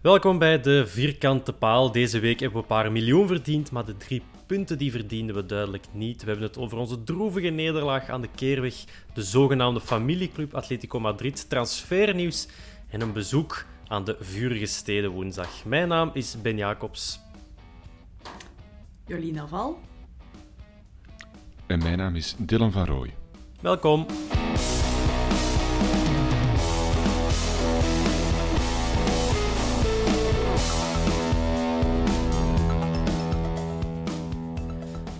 Welkom bij de Vierkante Paal. Deze week hebben we een paar miljoen verdiend, maar de drie punten die verdienden we duidelijk niet. We hebben het over onze droevige nederlaag aan de keerweg, de zogenaamde familieclub Atletico Madrid, transfernieuws en een bezoek aan de vurige steden woensdag. Mijn naam is Ben Jacobs. Jolien Val. En mijn naam is Dylan van Rooij. Welkom.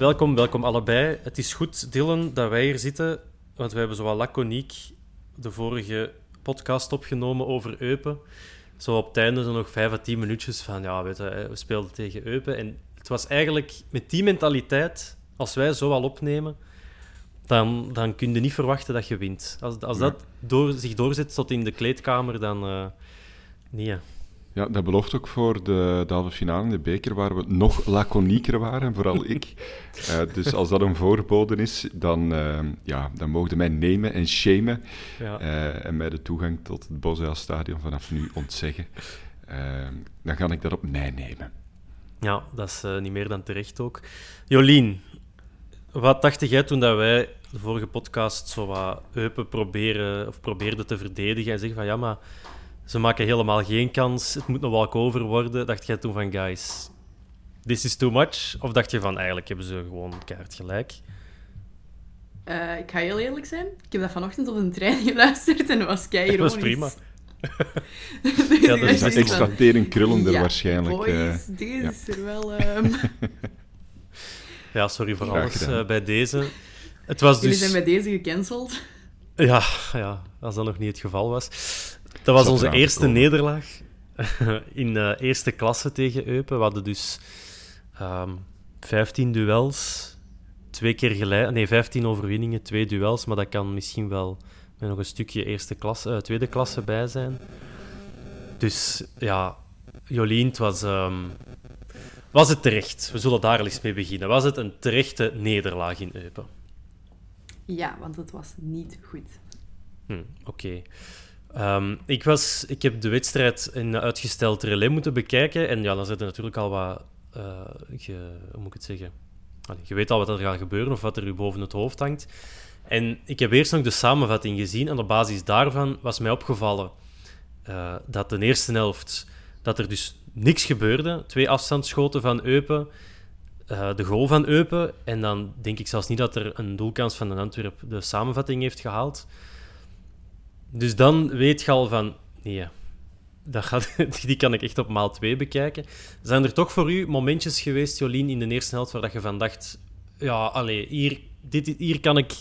Welkom, welkom allebei. Het is goed, Dylan, dat wij hier zitten, want we hebben zowel laconiek de vorige podcast opgenomen over Eupen. Zo op het einde zo nog vijf à tien minuutjes van, ja, weet je, we speelden tegen Eupen. En het was eigenlijk met die mentaliteit, als wij zo al opnemen, dan, dan kun je niet verwachten dat je wint. Als, als dat door, zich doorzet tot in de kleedkamer, dan uh, niet. Ja. Dat belooft ook voor de, de halve finale in de beker, waar we nog laconieker waren, vooral ik. Uh, dus als dat een voorbode is, dan, uh, ja, dan mogen mij nemen en shamen. Ja. Uh, en mij de toegang tot het Bosel Stadion vanaf nu ontzeggen. dan ga ik dat op mij nemen. Ja, dat is niet meer dan terecht ook. Jolien, wat dacht jij toen dat wij de vorige podcast zo wat Eupen proberen, of probeerden te verdedigen en zeggen van ja, maar ze maken helemaal geen kans. Het moet een walkover worden. Dacht jij toen van, guys, this is too much? Of dacht je van, eigenlijk hebben ze gewoon kaart gelijk? Uh, ik ga heel eerlijk zijn. Ik heb dat vanochtend op een trein geluisterd en dat was kei Dat was prima. ja, dat is extra tering krullender ja, waarschijnlijk. Boys, uh, deze ja. is er wel... Um... ja, sorry voor alles uh, bij deze. Het was Jullie dus... zijn bij deze gecanceld. Ja, ja, als dat nog niet het geval was. Dat was onze eerste nederlaag in uh, eerste klasse tegen Eupen. We hadden dus um, ehm, 15 duels, twee keer gelijk. Nee, 15 overwinningen, twee duels. Maar dat kan misschien wel met nog een stukje eerste klasse, uh, tweede klasse bij zijn. Dus ja, Jolien, het was, um, was het terecht. We zullen daar eens mee beginnen. Was het een terechte nederlaag in Eupen? Ja, want het was niet goed. Hm, Oké. Okay. Um, ik, was, ik heb de wedstrijd in uitgesteld relais moeten bekijken. En ja, dan zit er natuurlijk al wat... Ge, hoe moet ik het zeggen? Je weet al wat er gaat gebeuren of wat er u boven het hoofd hangt. En ik heb eerst nog de samenvatting gezien. En op basis daarvan was mij opgevallen uh, dat de eerste helft... Dat er dus niks gebeurde. Twee afstandsschoten van Eupen. Uh, de goal van Eupen. En dan denk ik zelfs niet dat er een doelkans van de Antwerp de samenvatting heeft gehaald. Dus dan weet je al van, nee, dat gaat, die kan ik echt op maal 2 bekijken. Zijn er toch voor u momentjes geweest, Jolien, in de eerste helft, waar dat je van dacht, ja, allee, hier, dit, hier kan ik...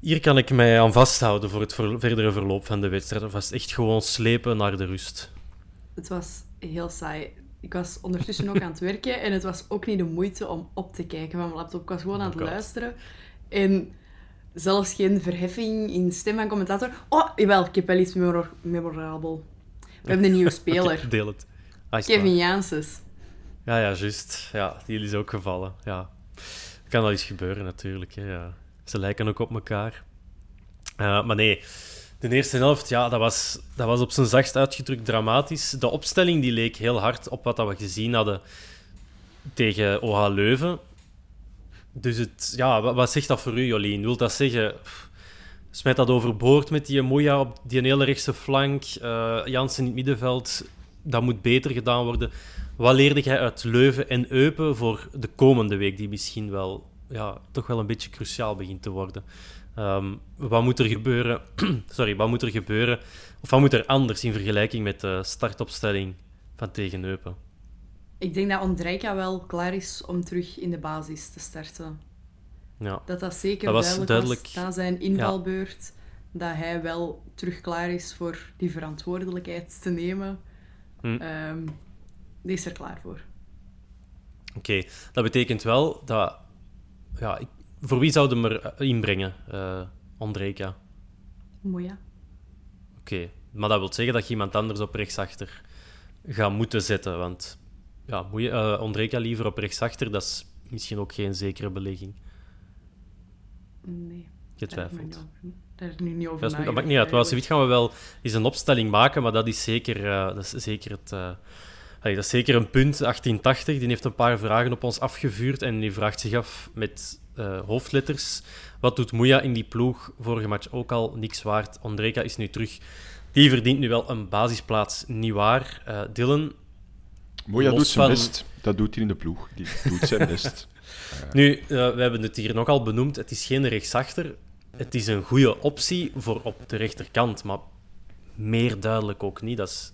Hier kan ik mij aan vasthouden voor het ver verdere verloop van de wedstrijd. Of was het echt gewoon slepen naar de rust? Het was heel saai. Ik was ondertussen ook aan het werken en het was ook niet de moeite om op te kijken van mijn laptop. Ik was gewoon aan het luisteren. En zelfs geen verheffing in stem van commentator. Oh, jawel, ik heb wel iets memor memorabel. We hebben een nieuwe speler. Deel het. Ah, Kevin? Janssens. Ja, ja, juist. Ja, die is ook gevallen. Ja. Kan wel eens gebeuren, natuurlijk. Hè, ja. Ze lijken ook op elkaar. Eh, maar nee, de eerste helft, ja, dat was, dat was op zijn zachtst uitgedrukt dramatisch. De opstelling die leek heel hard op wat dat we gezien hadden tegen OH Leuven. Dus het, ja, wat, zegt dat voor u, Jolien? Wil dat zeggen, pff, smijt dat overboord met die Moeja op die hele rechtse flank, eh, Jansen in het middenveld, dat moet beter gedaan worden. Wat leerde jij uit Leuven en Eupen voor de komende week, die misschien wel, ja, toch wel een beetje cruciaal begint te worden? Ehm, wat moet er gebeuren? Sorry, wat moet er gebeuren? Of wat moet er anders in vergelijking met de startopstelling van tegen Eupen? Ik denk dat Ondrijka wel klaar is om terug in de basis te starten. Ja. Dat dat zeker Dat duidelijk, duidelijk. was na zijn invalbeurt. Dat hij wel terug klaar is voor die verantwoordelijkheid te nemen. Hm. Ehm, die is er klaar voor. Oké, dat betekent wel dat... Ja, ik- voor wie zouden we hem er inbrengen, eh Ondrejka? Mooi, ja. Oké, maar dat wil zeggen dat je iemand anders op rechtsachter gaat moeten zetten. Want ja, moet je, eh, Ondrejka liever op rechtsachter, dat is misschien ook geen zekere belegging. Nee. Je Daar nu niet over- Daar heb ik nu niet over Dat, is- dat maakt niet uit. Eigenlijk. zoiets gaan we wel eens een opstelling maken, maar dat is zeker, eh, dat is zeker het... eh, allee, dat is zeker een punt, 1880. Die heeft een paar vragen op ons afgevuurd en die vraagt zich af met hoofdletters. Wat doet Moeja in die ploeg? Vorige match ook al niks waard. Ondrejka is nu terug. Die verdient nu wel een basisplaats, niet waar? Dylan, Moja Los doet zijn van- best. Dat doet hij in de ploeg. Die doet zijn best. Nu, eh, we hebben het hier nogal benoemd. Het is geen rechtsachter. Het is een goede optie voor op de rechterkant, maar meer duidelijk ook niet. Dat is,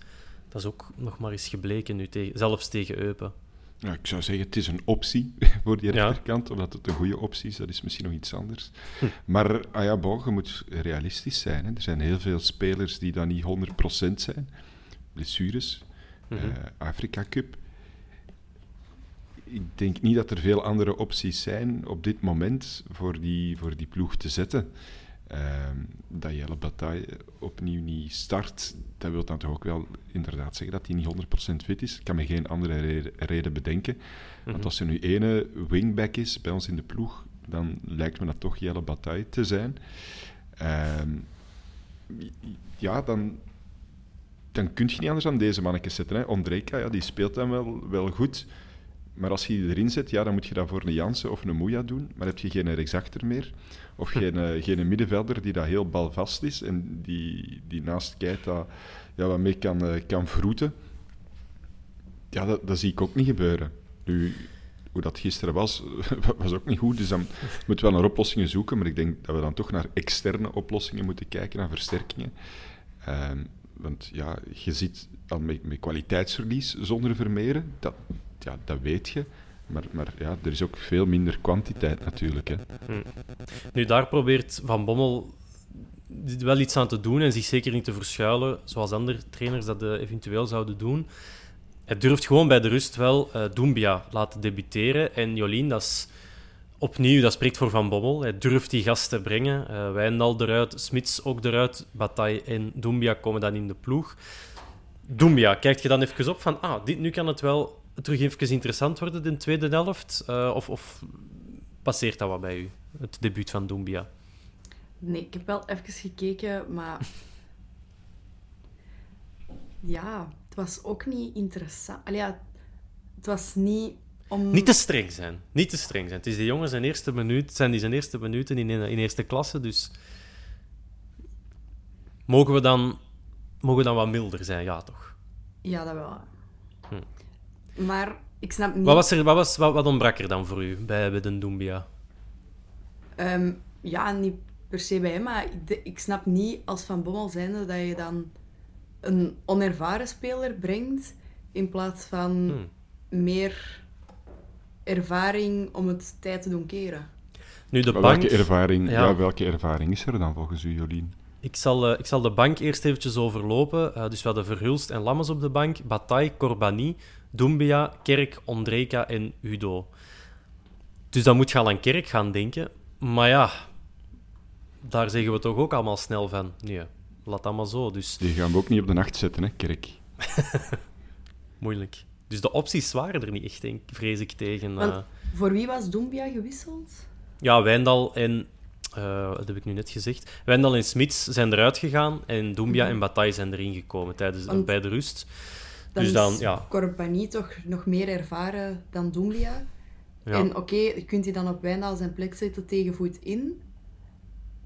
dat is ook nog maar eens gebleken nu, tegen, zelfs tegen Eupen. Ja, ik zou zeggen, het is een optie voor die Ja. rechterkant. Omdat het een goede optie is, dat is misschien nog iets anders. Hm. Maar ah ja, bon, je moet realistisch zijn. Hè. Er zijn heel veel spelers die dan niet 100% zijn. Blessures, Mhm. eh, Afrika Cup. Ik denk niet dat er veel andere opties zijn op dit moment voor die, voor die ploeg te zetten. Ehm, dat Jelle Bataille opnieuw niet start, dat wil dan toch ook wel inderdaad zeggen dat hij niet 100% fit is. Ik kan me geen andere reden, reden bedenken. Want als er nu ene wingback is bij ons in de ploeg, dan lijkt me dat toch Jelle Bataille te zijn. Ehm, ja, dan, dan kun je niet anders dan deze mannetjes zetten. Hè. Ondrejka, ja, die speelt dan wel, wel goed. Maar als je die erin zet, ja, dan moet je dat voor een Jansen of een Moeja doen. Maar heb je geen rechtsachter meer. Of geen, eh, geen middenvelder die dat heel balvast is en die, die naast Keita ja, wat mee kan, eh, kan vroeten. Ja, dat, dat zie ik ook niet gebeuren. Nu, hoe dat gisteren was, was ook niet goed. Dus dan moeten we wel naar oplossingen zoeken. Maar ik denk dat we dan toch naar externe oplossingen moeten kijken, naar versterkingen. Ehm, want ja, je ziet al met, kwaliteitsverlies zonder Vermeeren. Dat, ja, dat weet je. Maar, maar ja, er is ook veel minder kwantiteit natuurlijk. Hè. Nu, daar probeert Van Bommel wel iets aan te doen en zich zeker niet te verschuilen, zoals andere trainers dat eh, eventueel zouden doen. Hij durft gewoon bij de rust wel Doumbia laten debuteren. En Jolien, dat is opnieuw, dat spreekt voor Van Bommel. Hij durft die gast te brengen. Eh Wijndal eruit, Smits ook eruit. Bataille en Doumbia komen dan in de ploeg. Doumbia, kijk je dan even op van, ah, dit, nu kan het wel terug even interessant worden, de tweede helft? Eh, of, of passeert dat wat bij u, het debuut van Doumbia? Nee, ik heb wel even gekeken, maar... ja, het was ook niet interessant. Allee, het was niet om... Niet te streng zijn. Niet te streng zijn. Het is de jongen zijn eerste minuut, zijn die zijn eerste minuten in, in eerste klasse, dus mogen we dan, mogen we dan wat milder zijn? Ja, toch? Ja, dat wel. Maar ik snap niet... Hm. Wat, was er, wat, was, wat, wat ontbrak er dan voor u bij, bij de Doumbia? Ehm, ja, niet per se bij hem, maar ik, de- ik snap niet als Van Bommel zijnde dat je dan een onervaren speler brengt in plaats van Hmm. meer ervaring om het tijd te doen keren. Nu, de bank... welke, ervaring, Ja. ja. welke ervaring is er dan volgens u, Jolien? Ik zal, eh, ik zal de bank eerst eventjes overlopen. Eh, dus we hadden Verhulst en Lammers op de bank. Bataille, Corbani, Doumbia, Kerk, Ondrejka en Udo. Dus dan moet je al aan Kerk gaan denken. Maar ja, daar zeggen we toch ook allemaal snel van. Nee, laat dat maar zo. Dus Die gaan we ook niet op de nacht zetten, hè, Kerk. moeilijk. Dus de opties waren er niet echt, denk, vrees ik, tegen... Want eh, voor wie was Doumbia gewisseld? Ja, Wijndal en... eh, dat heb ik nu net gezegd. Wijndal en Smits zijn eruit gegaan en Doumbia en Bataille zijn erin gekomen tijdens, Want bij de rust. Dan dus dan, is ja, Compagnie toch nog meer ervaren dan Doumbia. ja. En oké, je kunt hij dan op Wijndal zijn plek zetten tegen voet in.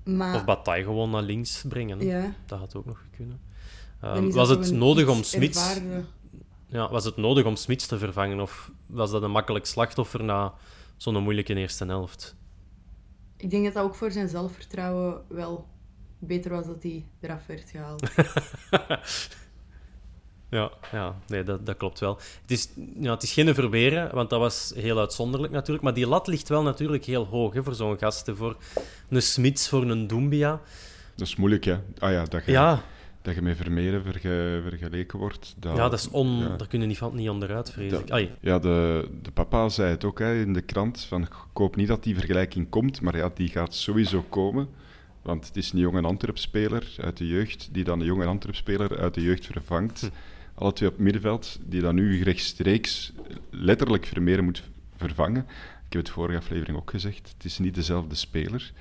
Maar Of Bataille gewoon naar links brengen. ja, Dat had ook nog kunnen. Ehm, was het nodig om Smits... ervaren- Ja, was het nodig om Smits te vervangen? Of was dat een makkelijk slachtoffer na zo'n moeilijke eerste helft? Ik denk dat dat ook voor zijn zelfvertrouwen wel beter was dat hij eraf werd gehaald. Ja, ja nee, dat, dat klopt wel. Het is, ja, het is geen verberen, want dat was heel uitzonderlijk natuurlijk. Maar die lat ligt wel natuurlijk heel hoog hè, voor zo'n gasten. Voor een Smits, voor een Doumbia. Dat is moeilijk, hè? Ah ja, dat je, Ja, dat je met Vermeeren verge- vergeleken wordt. Dat, ja, dat is on, ja. daar kun je niet, van, niet onderuit, vrees Dat- ik. Ai, Ja, de, de papa zei het ook hè, in de krant. Van, ik hoop niet dat die vergelijking komt, maar ja, die gaat sowieso komen. Want het is een jonge Antwerp-speler uit de jeugd, die dan een jonge Antwerp-speler uit de jeugd vervangt. Hm. Alle twee op het middenveld, die dan nu rechtstreeks letterlijk Vermeeren moet vervangen. Ik heb het vorige aflevering ook gezegd, het is niet dezelfde speler.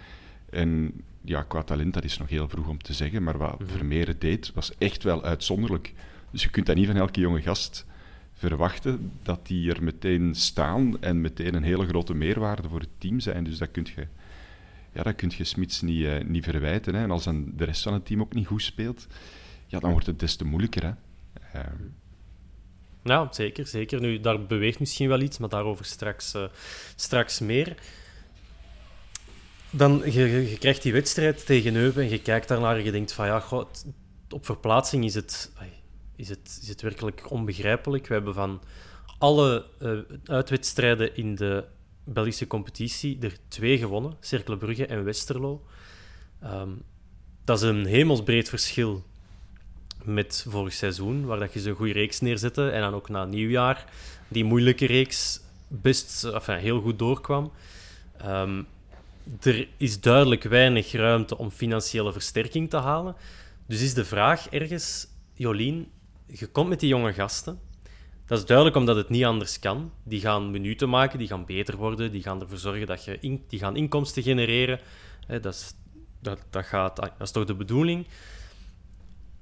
En ja, qua talent, dat is nog heel vroeg om te zeggen, maar wat Mhm. Vermeeren deed, was echt wel uitzonderlijk. Dus je kunt dat niet van elke jonge gast verwachten, dat die er meteen staan en meteen een hele grote meerwaarde voor het team zijn. Dus dat kun je, ja, dat kun je Smits niet, eh, niet verwijten. Hè. En als dan de rest van het team ook niet goed speelt, ja, dan wordt het des te moeilijker. Hè. Ehm, Ja, zeker, zeker. Nu, daar beweegt misschien wel iets, maar daarover straks, eh, straks meer. Dan, je, krijgt die wedstrijd tegen Eupen en je kijkt daarnaar en je denkt van ja, het- op verplaatsing is het, is, het, is het werkelijk onbegrijpelijk. We hebben van alle eh, uitwedstrijden in de Belgische competitie er twee gewonnen, Cercle Brugge en Westerlo. Ehm, dat is een hemelsbreed verschil met vorig seizoen, waar dat je zo'n goede reeks neerzette en dan ook na nieuwjaar die moeilijke reeks best enfin, heel goed doorkwam. Ehm, er is duidelijk weinig ruimte om financiële versterking te halen. Dus is de vraag ergens, Jolien, je komt met die jonge gasten. Dat is duidelijk omdat het niet anders kan. Die gaan minuten maken, die gaan beter worden, die gaan ervoor zorgen dat je die gaan inkomsten genereren. Dat, is, dat, dat, gaat, dat is toch de bedoeling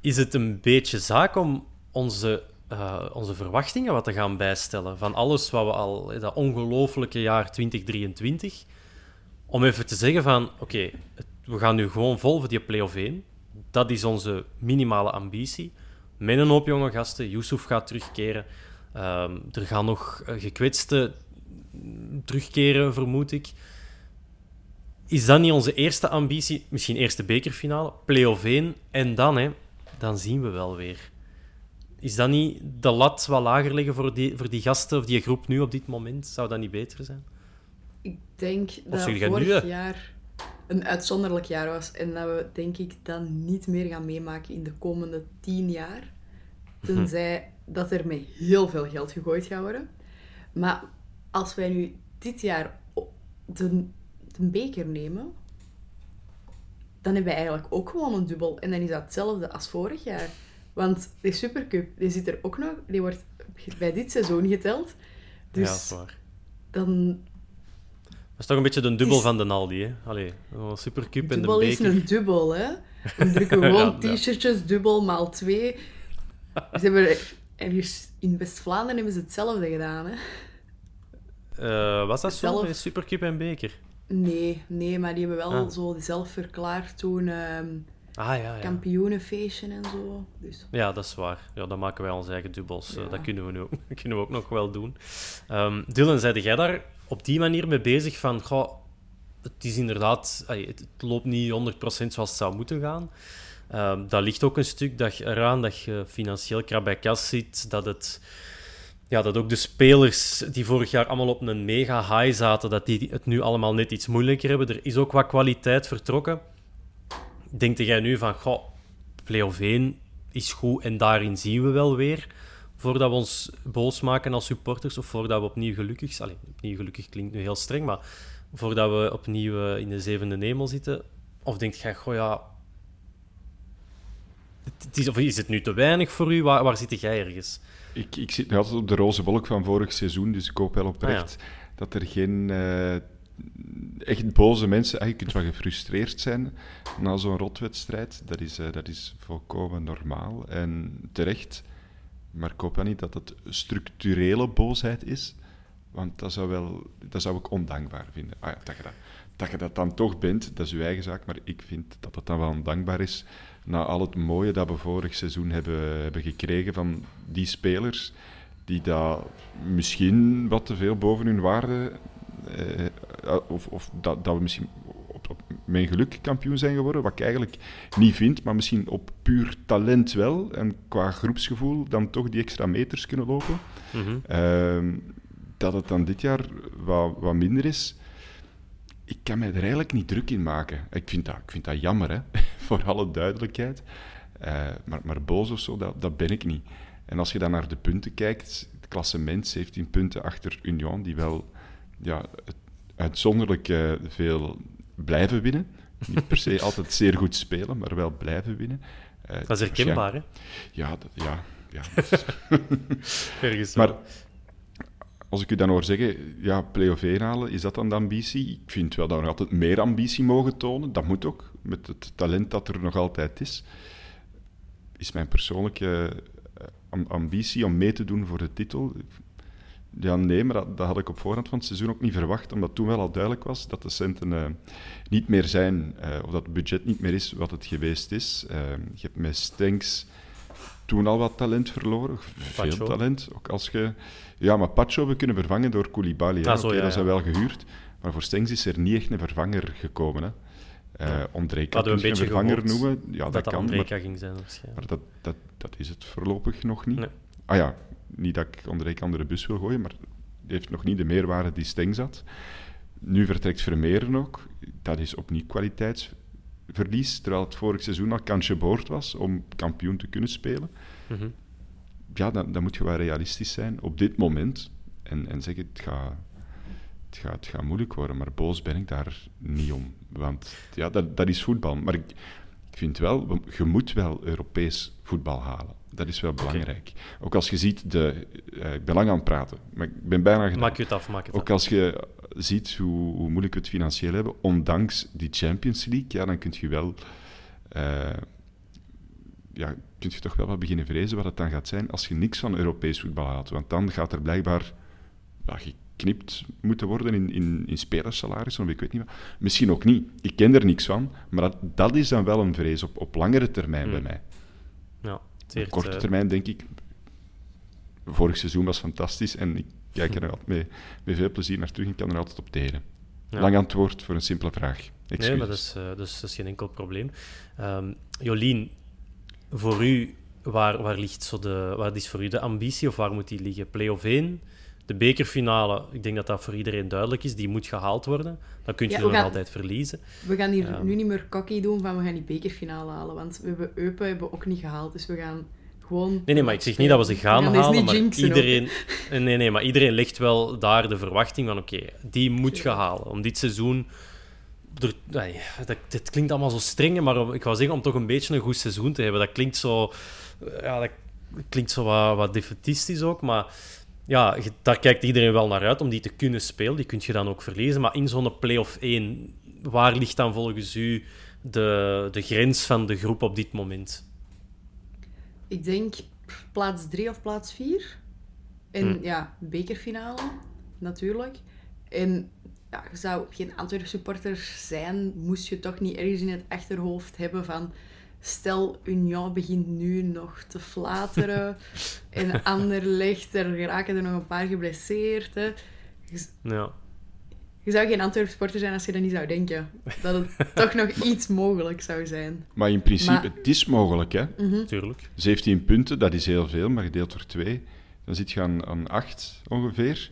is het een beetje zaak om onze, eh, onze verwachtingen wat te gaan bijstellen van alles wat we al, dat ongelofelijke jaar 2023, om even te zeggen van, oké, we gaan nu gewoon vol voor die play-off 1. Dat is onze minimale ambitie. Met een hoop jonge gasten. Yusuf gaat terugkeren. Ehm, er gaan nog eh, gekwetsten terugkeren, vermoed ik. Is dat niet onze eerste ambitie? Misschien eerste bekerfinale, play-off 1 en dan, hè, dan zien we wel weer. Is dat niet de lat wat lager leggen voor die, voor die gasten of die groep nu op dit moment? Zou dat niet beter zijn? Ik denk dat vorig nu, jaar een uitzonderlijk jaar was en dat we, denk ik, dat niet meer gaan meemaken in de komende tien jaar. Tenzij dat er met heel veel geld gegooid gaat worden. Maar als wij nu dit jaar de, de beker nemen, dan hebben wij eigenlijk ook gewoon een dubbel. En dan is dat hetzelfde als vorig jaar. Want de Supercup, die zit er ook nog, die wordt bij dit seizoen geteld. Dus ja, dat is waar. dan is toch een beetje de dubbel Is- van de Aldi, hè? Allee, een supercup en de Dubbel is beker. een dubbel, hè. Dan drukken we gewoon Ja, ja. t-shirtjes, dubbel maal twee. Ze hebben ergens in West-Vlaanderen hebben ze hetzelfde gedaan, hè. Eh, was dat zo? Zelf- supercup en beker? Nee, nee, maar die hebben wel Ah. zo zelf verklaard toen ehm, Ah, ja, ja. kampioenenfeestje en zo. Dus Ja, dat is waar. Ja, dan maken wij onze eigen dubbels. Eh, Ja. dat kunnen we, nu ook, kunnen we ook nog wel doen. Ehm Dylan, zei jij daar op die manier mee bezig van... Het is inderdaad... Het, loopt niet 100% zoals het zou moeten gaan. Ehm, dat ligt ook een stuk dat eraan dat je financieel krap bij kas zit. Dat, het, ja, dat ook de spelers die vorig jaar allemaal op een mega high zaten, dat die het nu allemaal net iets moeilijker hebben. Er is ook wat kwaliteit vertrokken. Denkt jij nu van... Goh, play-off 1 is goed en daarin zien we wel weer. Voordat we ons boos maken als supporters of voordat we opnieuw gelukkig zijn. Opnieuw gelukkig klinkt nu heel streng, maar voordat we opnieuw eh, in de zevende hemel zitten, Of denk je, goh ja... Het is, of is het nu te weinig voor u? Waar, waar zit jij ergens? Ik, ik zit nog altijd op de roze wolk van vorig seizoen, dus ik hoop wel oprecht Ah, dat er geen eh, echt boze mensen... Je kunt wel gefrustreerd zijn na zo'n rotwedstrijd. Dat is, eh, dat is volkomen normaal en terecht. Maar ik hoop wel niet dat het structurele boosheid is. Want dat zou, wel, dat zou ik ondankbaar vinden. Ah ja, dat, je dat, dat je dat dan toch bent, dat is uw eigen zaak. Maar ik vind dat dat dan wel ondankbaar is. Na al het mooie dat we vorig seizoen hebben, hebben gekregen van die spelers. Die daar misschien wat te veel boven hun waarde. Eh, of of dat, dat we misschien mijn geluk kampioen zijn geworden. Wat ik eigenlijk niet vind, maar misschien op puur talent wel. En qua groepsgevoel dan toch die extra meters kunnen lopen. Mhm. Ehm, dat het dan dit jaar wat, wat minder is, ik kan mij er eigenlijk niet druk in maken. Ik vind dat, ik vind dat jammer, hè? voor alle duidelijkheid. Eh, maar, maar boos of zo, dat, dat ben ik niet. En als je dan naar de punten kijkt, het klassement 17 punten achter Union, die wel ja, uitzonderlijk eh, veel blijven winnen. Niet per se altijd zeer goed spelen, maar wel blijven winnen. Eh, Dat is herkenbaar, hè? Ja, dat, ja, ja. Ergens Maar als ik u dan hoor zeggen, ja, play-off 1 halen, is dat dan de ambitie? Ik vind wel dat we altijd meer ambitie mogen tonen. Dat moet ook, met het talent dat er nog altijd is. Is mijn persoonlijke eh, am- ambitie om mee te doen voor de titel? Ja, nee, maar dat, dat had ik op voorhand van het seizoen ook niet verwacht, omdat toen wel al duidelijk was dat de centen eh, niet meer zijn, eh, of dat het budget niet meer is wat het geweest is. Eh, je hebt met Stenks toen al wat talent verloren, veel Pacho. talent. Ook als je... Ja, maar Pacho hebben we kunnen vervangen door Koulibaly. Ah, ja, dat ja. zijn wel gehuurd, maar voor Stenks is er niet echt een vervanger gekomen. Hè. Ondrej kan Hadden we een je beetje vervanger noemen. Ja, dat, kan, maar, ging zijn, maar dat, dat, dat is het voorlopig nog niet. Nee. Ah ja, niet dat ik onder de bus wil gooien, maar die heeft nog niet de meerwaarde die Stengs had. Nu vertrekt Vermeeren ook. Dat is opnieuw kwaliteitsverlies, terwijl het vorig seizoen al kansje boord was om kampioen te kunnen spelen. Mhm. Ja, dan, dan moet je wel realistisch zijn op dit moment en, en zeggen het gaat, het, gaat, het gaat moeilijk worden, maar boos ben ik daar niet om. Want ja, dat, dat is voetbal. Maar ik, ik vind wel, we- je moet wel Europees voetbal halen. Dat is wel belangrijk. Ook als je ziet, de, eh, ik ben lang aan het praten, maar ik ben bijna gedaan. Maak je het af, maak het Ook af. als je ziet hoe, hoe moeilijk we het financieel hebben, ondanks die Champions League, ja, dan kun je wel, eh, ja, kun je toch wel wat beginnen vrezen wat het dan gaat zijn als je niks van Europees voetbal haalt. Want dan gaat er blijkbaar ja, geknipt moeten worden in, in, in spelersalarissen, of ik weet niet wat. Misschien ook niet. Ik ken er niks van, maar dat, dat is dan wel een vrees op, op langere termijn bij Hmm. mij. Ja, Op korte te- termijn denk ik, vorig seizoen was fantastisch en ik kijk er nog altijd mee, met veel plezier naar terug en kan er altijd op teren. Ja. Lang antwoord voor een simpele vraag. Excuses. Nee, maar dat is, eh, dat, is, geen enkel probleem. Ehm, Jolien, voor u, waar, waar ligt zo de, waar is voor u de ambitie of waar moet die liggen? Play-off 1, de bekerfinale, ik denk dat dat voor iedereen duidelijk is, die moet gehaald worden. Dan kun je Ja, er nog gaan- altijd verliezen. We gaan hier Ja. nu niet meer cocky doen van we gaan die bekerfinale halen. Want we hebben Eupen hebben we ook niet gehaald. Dus we gaan gewoon... Nee, nee, maar ik zeg niet dat we ze gaan halen, maar ook, iedereen, nee, nee, maar iedereen legt wel daar de verwachting van, oké, die moet je halen. Om dit seizoen... Er, nee, dat, dit klinkt allemaal zo streng, maar om, ik wou zeggen om toch een beetje een goed seizoen te hebben. Dat klinkt zo... Ja, dat klinkt zo wat, wat defetistisch ook, maar... Ja, daar kijkt iedereen wel naar uit om die te kunnen spelen. Die kun je dan ook verliezen. Maar in zo'n play-off 1, waar ligt dan volgens u de, de grens van de groep op dit moment? Ik denk plaats 3 of plaats 4. En Hm. ja, bekerfinale, natuurlijk. En ja, je zou geen Antwerp supporter zijn, moest je toch niet ergens in het achterhoofd hebben van... Stel, Union begint nu nog te flateren. en Anderlecht, er raken er nog een paar geblesseerd. Hè. Je, Ja. je zou geen Antwerp supporter zijn als je dat niet zou denken. Dat het toch nog iets mogelijk zou zijn. Maar in principe, Maar- het is mogelijk. Hè? Tuurlijk. 17 punten, dat is heel veel, maar gedeeld door 2, dan zit je aan, aan 8 ongeveer.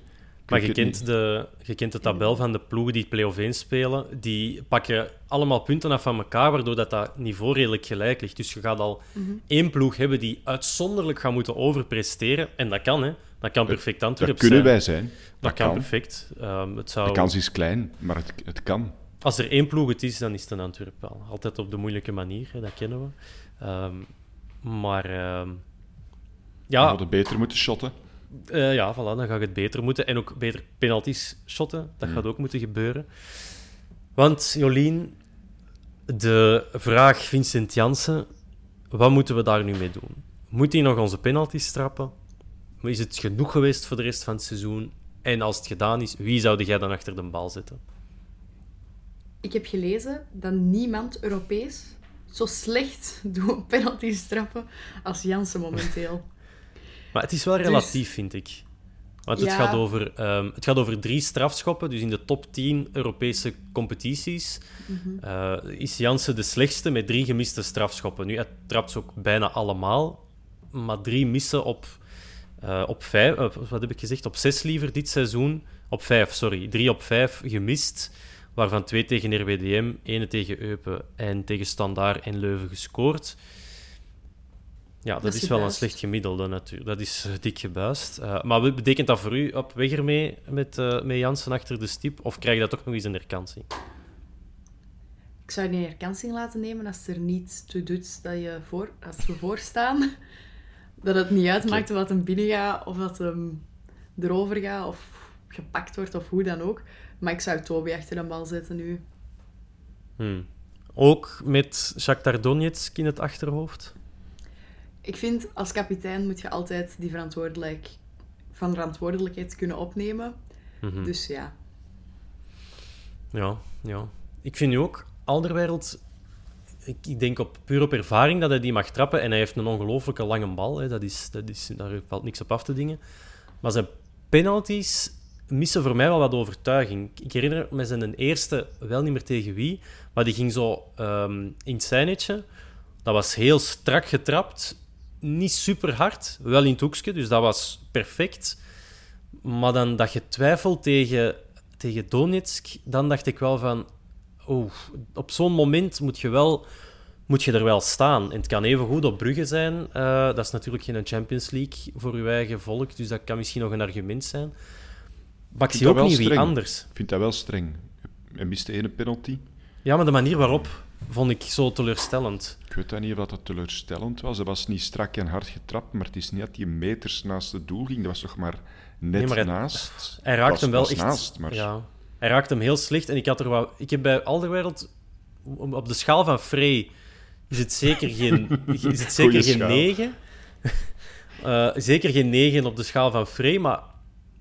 Maar je kent, de, je kent de tabel van de ploegen die play-off 1 spelen. Die pakken allemaal punten af van elkaar, waardoor dat, dat niveau redelijk gelijk ligt. Dus je gaat al één ploeg hebben die uitzonderlijk gaat moeten overpresteren. En dat kan, hè. Dat kan perfect Dat Antwerpen kunnen zijn. wij zijn. Dat, Dat kan, kan. perfect. Ehm, het zou... De kans is klein, maar het, het kan. als er één ploeg het is, dan is het een Antwerp wel. Altijd op de moeilijke manier, hè, dat kennen we. Ehm, maar ehm, We ja, hadden beter moeten shotten. Eh, ja, voilà, dan gaat het beter moeten. En ook beter penalties shotten. Dat gaat ook moeten gebeuren. Want, Jolien, de vraag Vincent Jansen, wat moeten we daar nu mee doen? Moet hij nog onze penalties trappen? Is het genoeg geweest voor de rest van het seizoen? En als het gedaan is, wie zou jij dan achter de bal zetten? Ik heb gelezen dat niemand Europees zo slecht doet penalties trappen als Jansen momenteel. Maar het is wel Dus- relatief, vind ik. Want het, Ja. gaat over, ehm, het gaat over drie strafschoppen. Dus in de top 10 Europese competities Mhm. eh, is Jansen de slechtste met drie gemiste strafschoppen. Nu, hij trapt ze ook bijna allemaal. Maar drie missen op, eh, op vijf... eh, wat heb ik gezegd? Op zes liever dit seizoen. Op vijf, sorry. Drie op vijf gemist. Waarvan twee tegen RWDM, ene tegen Eupen en tegen Standaard en Leuven gescoord. Ja, dat, Dat is is wel een slecht gemiddelde natuurlijk. Dat is eh, dik gebuist. Eh, maar wat betekent dat voor u op weg ermee met, eh, met Jansen achter de stip? Of krijg je dat toch nog eens een herkansing? Ik zou die herkansing laten nemen als er niets toe doet dat je voor, als we voorstaan. Dat het niet uitmaakt wat hem binnen gaat of dat hem erover gaat of gepakt wordt of hoe dan ook. Maar ik zou Toby achter de bal zetten nu. Hmm. Ook met Shakhtar Donetsk in het achterhoofd? Ik vind als kapitein moet je altijd die verantwoordelijk, van verantwoordelijkheid kunnen opnemen. Mhm. Dus ja, Ja, ja. Ik vind nu ook, Alderwereld... Ik, ik denk op, puur op ervaring dat hij die mag trappen. En hij heeft een ongelooflijke lange bal. Hè. Dat is, dat is, daar valt niks op af te dingen. Maar zijn penalties missen voor mij wel wat overtuiging. Ik herinner me zijn eerste, wel niet meer tegen wie, maar die ging zo ehm, in het zijnetje. Dat was heel strak getrapt. Niet super hard, wel in het hoekje, dus dat was perfect. Maar dan dat je twijfelt tegen, tegen Donetsk, dan dacht ik wel van... Oeh, op zo'n moment moet je, wel, moet je er wel staan. En het kan even goed op Brugge zijn. Eh, dat is natuurlijk geen Champions League voor uw eigen volk, dus dat kan misschien nog een argument zijn. Maar ik zie ook niet wie streng. anders. Ik vind dat wel streng. Hij miste ene penalty. Ja, maar de manier waarop vond ik zo teleurstellend. Ik weet dat niet of dat teleurstellend was. Hij was niet strak en hard getrapt, maar het is niet dat hij meters naast het doel ging. Dat was toch maar net Nee, maar hij- naast. Hij raakt Was- hem wel echt... naast, maar ja, hij raakt hem heel slecht. En ik, had er wat, ik heb bij Alderwereld... Op de schaal van Frey is het zeker geen, is het zeker Goeie geen schaal. 9. Eh, zeker geen 9 op de schaal van Frey. Maar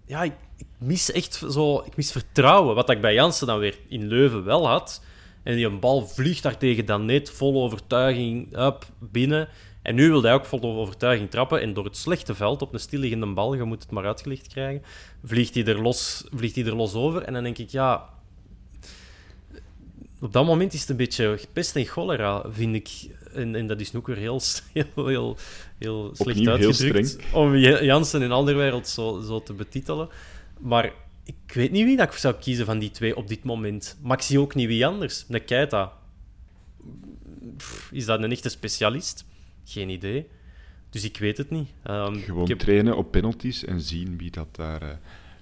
ja, ik, ik mis echt zo... Ik mis vertrouwen. Wat ik bij Jansen dan weer in Leuven wel had. En die een bal vliegt daar tegen dan net vol overtuiging up, binnen. En nu wil hij ook vol overtuiging trappen. En door het slechte veld op een stilliggende bal, je moet het maar uitgelegd krijgen, vliegt hij er los, vliegt hij er los over. En dan denk ik, ja... Op dat moment is het een beetje pest en cholera, vind ik. En, en dat is ook weer heel, heel, heel, heel slecht Opnieuw uitgedrukt om Jansen in Alderwereld zo, zo te betitelen. Maar ik weet niet wie dat ik zou kiezen van die twee op dit moment. Maar ik zie ook niet wie anders. Een Keita. Pff, Is dat een echte specialist? Geen idee. Dus ik weet het niet. Ehm, Gewoon heb- trainen op penalties en zien wie dat, daar, eh,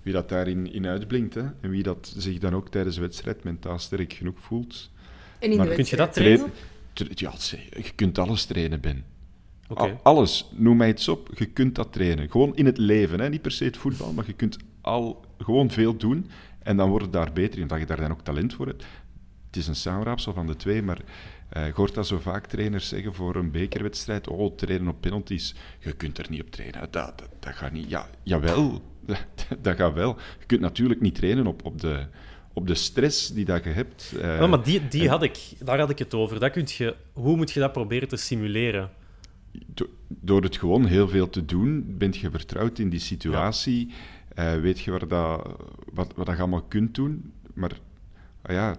wie dat daarin in uitblinkt. Hè? En wie dat zich dan ook tijdens de wedstrijd mentaal sterk genoeg voelt. en in Maar de kun je dat wedstrijd- trainen? Tra- Ja, je kunt alles trainen, Ben. Alles, noem mij iets op, je kunt dat trainen. Gewoon in het leven, hè? niet per se het voetbal, maar je kunt al gewoon veel doen en dan wordt het daar beter in, dat je daar dan ook talent voor hebt. Het is een samenraapsel van de twee, maar eh je hoort dat zo vaak trainers zeggen voor een bekerwedstrijd, oh, trainen op penalties, je kunt er niet op trainen, dat, dat, dat gaat niet. Ja, jawel, dat, dat gaat wel. Je kunt natuurlijk niet trainen op, op, de, op de stress die dat je hebt. Ja, maar die, die en- had ik, daar had ik het over. Dat kunt je, hoe moet je dat proberen te simuleren? Do- door het gewoon heel veel te doen, ben je vertrouwd in die situatie. eh, weet je waar dat, wat, wat dat je allemaal kunt doen. Maar ah ja,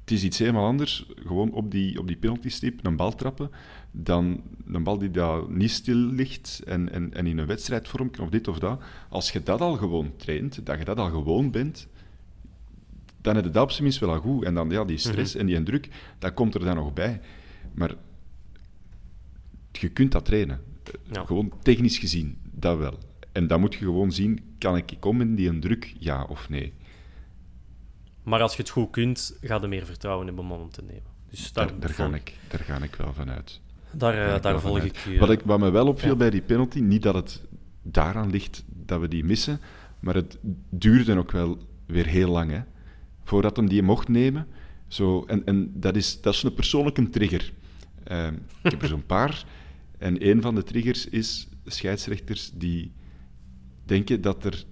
het is iets helemaal anders. Gewoon op die, op die penaltystip een bal trappen. Dan een bal die daar niet stil ligt en, en, en in een wedstrijdvorm of dit of dat. Als je dat al gewoon traint, dat je dat al gewoon bent, dan heb je dat op zijn minst wel al goed. En dan ja, die stress en die druk, dat komt er dan nog bij. Maar je kunt dat trainen. Ja. Gewoon technisch gezien, dat wel. En dan moet je gewoon zien, kan ik komen in die een druk, ja of nee? Maar als je het goed kunt, ga je meer vertrouwen hebben om hem te nemen. Dus daar, Daar, daar, ga ik, daar ga ik wel van uit. Daar, Daar eh, ik daar volg vanuit. ik je. Wat, ik, wat me wel opviel Ja. bij die penalty, niet dat het daaraan ligt dat we die missen, maar het duurde ook wel weer heel lang, hè, voordat hem die mocht nemen. Zo, en en dat, is, dat is een persoonlijke trigger. Ehm, ik heb er zo'n paar. En een van de triggers is scheidsrechters die denken dat er